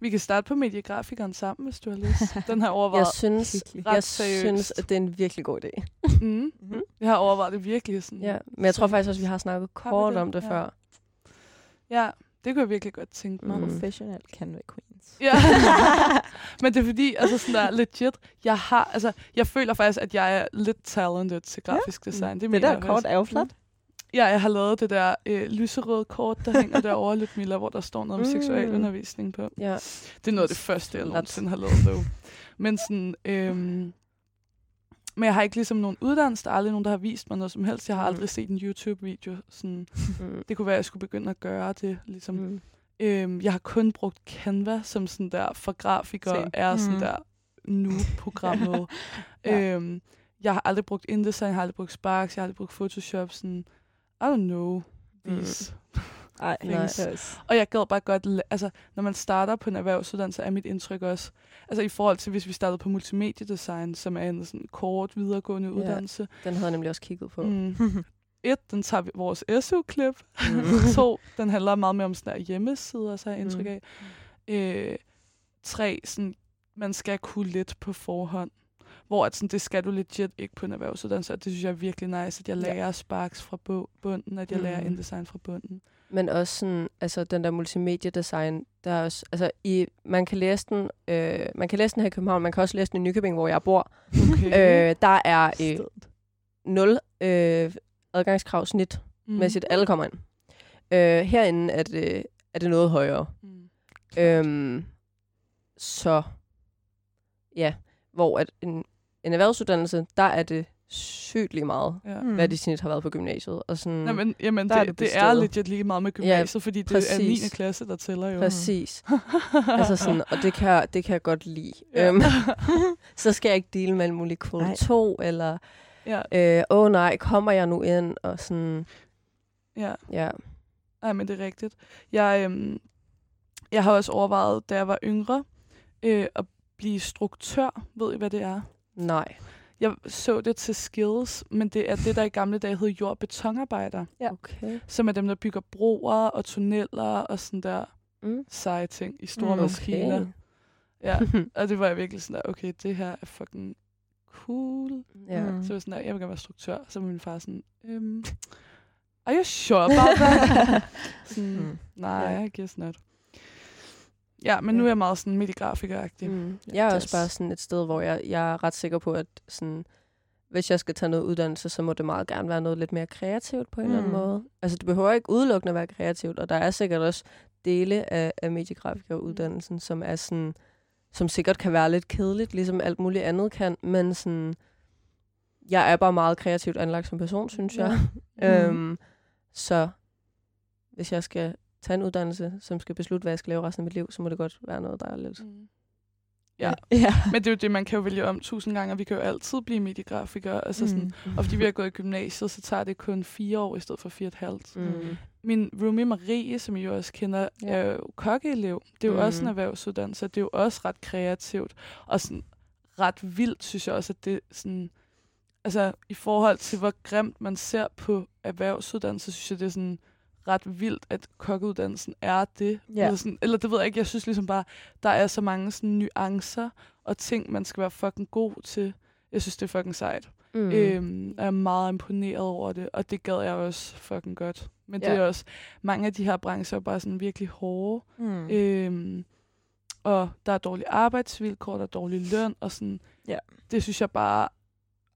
Vi kan starte på mediegrafikeren sammen, hvis du har lyst. Den har overvejet. Jeg synes, ret jeg seriøst. synes, at det er en virkelig god idé. Mm. Mm. Jeg har overvejet det virkelig sådan. Ja, men jeg tror faktisk også, at vi har snakket Har kort det? om det Ja. før. ja, det kunne jeg virkelig godt tænke mig. Mm. Professional Canva Queens. Ja. Men det er fordi, altså sådan der legit, jeg har, altså, jeg føler faktisk, at jeg er lidt talented til grafisk design. Det, Det der kort er jo flot. Ja, jeg har lavet det der øh, lyserøde kort, der hænger derovre lidt Miller, hvor der står noget om Mm. seksualundervisning på. Ja. Det er noget af det første, jeg nogensinde har lavet, dog. Men sådan, øhm, men jeg har ikke ligesom nogen uddannelse, der er aldrig nogen, der har vist mig noget som helst. Jeg har Mm. aldrig set en YouTube-video. Sådan, Mm. det kunne være, at jeg skulle begynde at gøre det. Ligesom. Mm. Øhm, jeg har kun brugt Canva, som sådan der for grafikere Same. er sådan Mhm. der nu-programmet. Ja. øhm, jeg har aldrig brugt InDesign, jeg har aldrig brugt Sparks, jeg har aldrig brugt Photoshop. Sådan, I don't know these. Ej, Nej. det er også- Og jeg gad bare godt, altså når man starter på en erhvervsuddannelse, er mit indtryk også, altså i forhold til hvis vi startede på multimediedesign, som er en sådan kort videregående Ja. uddannelse. Den havde jeg nemlig også kigget på. Mm. Et, den tager vi vores SU-klip. Mm. to, den handler meget mere om sådan der hjemmesider, så har jeg indtryk Mm. af. Øh, tre, sådan, man skal kunne lidt på forhånd. Hvor at sådan, det skal du legit ikke på en erhvervsuddannelse, og det synes jeg er virkelig nice, at jeg Ja. lærer Sparks fra bu- bunden, at jeg lærer Mm. InDesign fra bunden. Men også sådan, altså den der multimediedesign, der er også, altså i, man kan læse den, øh, man kan læse den her i København, man kan også læse den i Nykøbing, hvor jeg bor. Okay. Øh, der er øh, nul øh, adgangskrav snit, Mm. mæssigt. Alle kommer ind. Øh, herinde er det, er det noget højere. Mm. Øhm, så ja, hvor at en, en erhvervsuddannelse, der er det sygt lige meget, Ja. Mm. hvad de snit har været på gymnasiet. Og sådan, Nå, men, jamen, Der er det, det det, er legit lige meget med gymnasiet, fordi det er præcis. 9. klasse, der tæller jo. Præcis. altså sådan, og det kan, det kan jeg godt lide. Ja. Øhm, så skal jeg ikke dele med alle mulige kvote Nej. 2, eller ja, øh, åh nej, kommer jeg nu ind? Og sådan, ja. ja. Nej, men det er rigtigt. Jeg, øhm, jeg har også overvejet, da jeg var yngre, øh, at blive struktør. Ved I, hvad det er? Nej. Jeg så det til Skills, men det er det, der i gamle dage hed jord- og betonarbejder, Ja. Okay. som er dem, der bygger broer og tunneller og sådan der Mm. seje ting i store Mm, maskiner. Okay. Ja, og det var jeg virkelig sådan der, okay, det her er fucking cool. Ja. Mm. Så var jeg sådan, "Nej, jeg vil gerne være struktør. Så var min far sådan, øhm, are you sure about that? sådan, Mm. nej, Ja. I guess not. Ja, men nu er jeg meget sådan midt i grafikeragtig. Mm. Mm. Jeg er også bare sådan et sted, hvor jeg, jeg er ret sikker på, at sådan, hvis jeg skal tage noget uddannelse, så må det meget gerne være noget lidt mere kreativt på en mm. eller anden Mm. måde. Altså, det behøver ikke udelukkende at være kreativt, og der er sikkert også dele af, af mediegrafikeruddannelsen, som er sådan, som sikkert kan være lidt kedeligt, ligesom alt muligt andet kan, men sådan, jeg er bare meget kreativt anlagt som person, synes jeg. Ja. Øhm, så hvis jeg skal tage en uddannelse, som skal beslutte, hvad jeg skal lave resten af mit liv, så må det godt være noget, der er lidt... Mm. Ja, ja. men det er jo det, man kan jo vælge om tusind gange, og vi kan jo altid blive mediegrafikere. Altså sådan, Mm. Og fordi vi har gået i gymnasiet, så tager det kun fire år i stedet for fire og et halvt. Mm. Min roomie Marie, som I jo også kender, Ja. er jo kokkeelev. Det er jo mm. også en Mhm. erhvervsuddannelse, og det er jo også ret kreativt. Og sådan ret vildt, synes jeg også, at det sådan... Altså, i forhold til, hvor grimt man ser på erhvervsuddannelse, synes jeg, det er sådan ret vildt, at kokkeuddannelsen er det. Ja. Eller, sådan, eller det ved jeg ikke, jeg synes ligesom bare, der er så mange sådan nuancer og ting, man skal være fucking god til. Jeg synes, det er fucking sejt. Mm. Øhm, jeg er meget imponeret over det, og det gad jeg også fucking godt. Men ja. det er også, mange af de her brancher er bare sådan virkelig hårde. Mm. Øhm, og der er dårlige arbejdsvilkår, der er dårlig løn, og sådan, Ja. det synes jeg bare,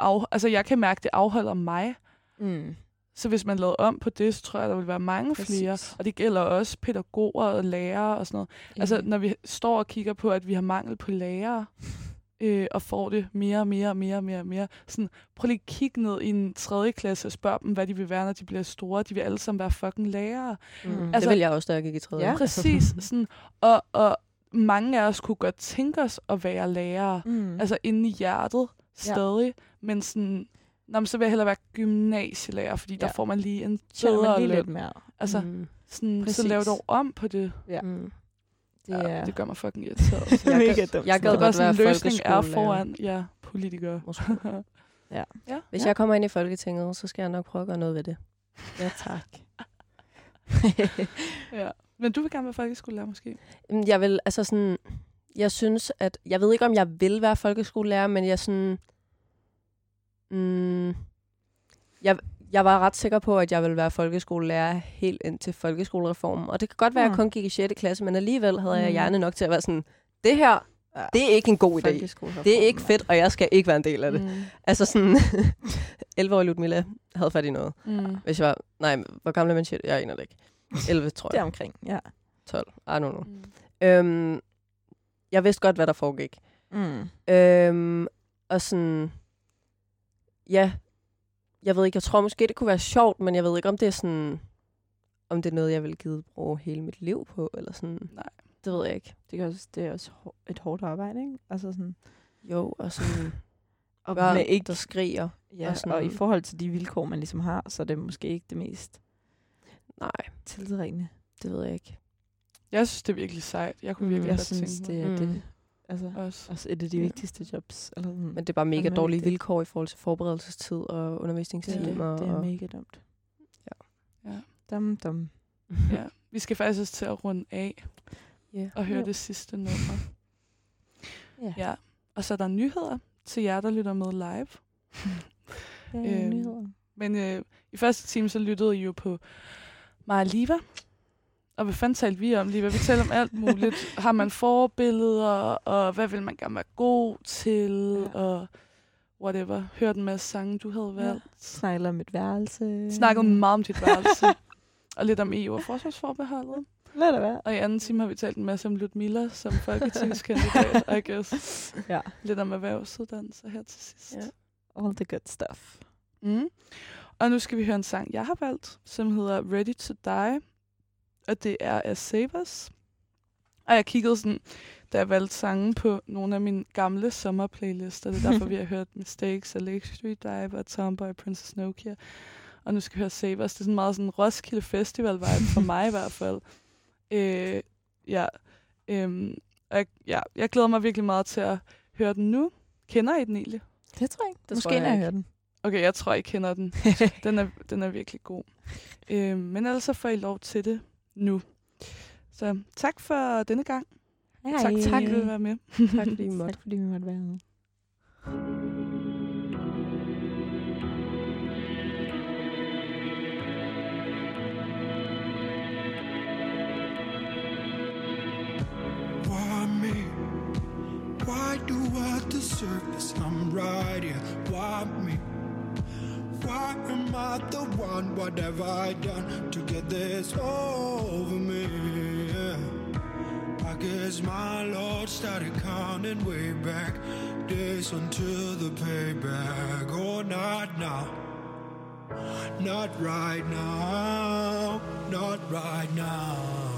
af, altså jeg kan mærke, det afholder mig. Mm. Så hvis man lavede om på det, så tror jeg, der vil være mange Præcis. flere. Og det gælder også pædagoger og lærere og sådan noget. Altså, når vi står og kigger på, at vi har mangel på lærere, øh, og får det mere og mere og mere og mere og mere. Sådan, prøv lige at kigge ned i en tredje klasse og spørg dem, hvad de vil være, når de bliver store. De vil alle sammen være fucking lærere. Mm. Mm. Altså, det vil jeg også, da jeg gik i tredje. Ja. Præcis. Sådan, og, og mange af os kunne godt tænke os at være lærere. Mm. Altså inde i hjertet stadig. Men sådan, Nå, men så vil jeg hellere være gymnasielærer, fordi ja. der Ja. får man lige en bedre lige løn. lidt mere. Altså, mm. sådan, så lav dog om på det. Ja. Mm. Det ja, er det gør mig fucking irriteret. er Jeg mega dumt. jeg det gad godt sådan, en være løsning er foran ja, politikere. Måske. Ja. ja. Hvis Ja. jeg kommer ind i Folketinget, så skal jeg nok prøve at gøre noget ved det. Ja, tak. ja. Men du vil gerne være folkeskolelærer måske? Jeg vil, altså sådan, jeg synes, at, jeg ved ikke, om jeg vil være folkeskolelærer, men jeg sådan, mm, jeg, jeg var ret sikker på, at jeg ville være folkeskolelærer helt indtil folkeskolereformen. Og det kan godt være, at jeg Mm. kun gik i 6. klasse, men alligevel havde jeg Mm. hjerne nok til at være sådan, det her, Ja. det er ikke en god idé. Det er ikke fedt, og jeg skal ikke være en del af det. Mm. Altså sådan, 11-årige Ludmilla havde fat i noget. Mm. Hvis jeg var, nej, hvor gammel er man shit? Jeg aner det ikke. 11, tror Det jeg. omkring, ja. 12, I don't know. Mm. Øhm, jeg vidste godt, hvad der foregik. Mm. Øhm, og sådan, ja, jeg ved ikke, jeg tror måske, det kunne være sjovt, men jeg ved ikke, om det er sådan, om det er noget, jeg vil give bruge hele mit liv på, eller sådan. Nej. Det ved jeg ikke. Det, er også, det er også et hårdt arbejde, ikke? Altså sådan, Jo, og sådan og børn, med ikke, der skriger. ja, og sådan- og i forhold til de vilkår, man ligesom har, så er det måske ikke det mest Nej, tiltrækkende. det ved jeg ikke. Jeg synes, det er virkelig sejt. Jeg kunne Mm. virkelig Jeg godt synes, tænke det er Mm. det. Altså, Også. også et af de Ja. vigtigste jobs. Eller sådan. Men det er bare mega dårlige vigtigt. vilkår i forhold til forberedelsestid og undervisningstimer. er, det er og, mega dumt. Ja. Dum, dum. Ja. Vi skal faktisk også til at runde af Ja. og høre Jo. det sidste nummer. Ja. Ja. Og så er der nyheder til jer, der lytter med live. Er Øhm, nyheder. Men øh, i første time, så lyttede I jo på Maja Liva. Og hvad fanden talte vi om, Liva? Vi talte om alt muligt. Har man forbilleder, og hvad vil man gerne være god til, Ja. og whatever. Hørte en masse sange, du havde valgt. Snakker om et værelse. Snakkede meget om dit værelse. og lidt om EU og forsvarsforbeholdet. Lad det være. Og i anden time har vi talt en masse om Ludmilla som folketingskandidat, I guess. Ja. Lidt om erhvervsuddannelser her til sidst. Ja. All the good stuff. Mm. Og nu skal vi høre en sang, jeg har valgt, som hedder Ready to Die. Og det er af Savers. Og jeg kiggede sådan, da jeg valgte sange på nogle af mine gamle sommerplaylister. Det er derfor, vi har hørt Mistakes af Lake Street Dive og Tomboy Princess Nokia. Og nu skal vi høre Savers. Det er sådan meget sådan Roskilde Festival vibe for mig i hvert fald. Øh, ja. Øhm, og jeg, ja, jeg glæder mig virkelig meget til at høre den nu. Kender I den egentlig? Det tror jeg ikke. Det Måske tror jeg jeg ikke. hører den. Okay, jeg tror, I kender den. Den er, den er virkelig god. Øhm, men ellers så får I lov til det nu. Så tak for denne gang. Hej. Tak, tak fordi du med. tak fordi måtte. Tak fordi vi måtte være med. Why do I deserve this? I'm right here. Why me? Why am I the one? What have I done to get this? Oh over me. Yeah. I guess my Lord started counting way back days until the payback. Oh, not now. Not right now, not right now.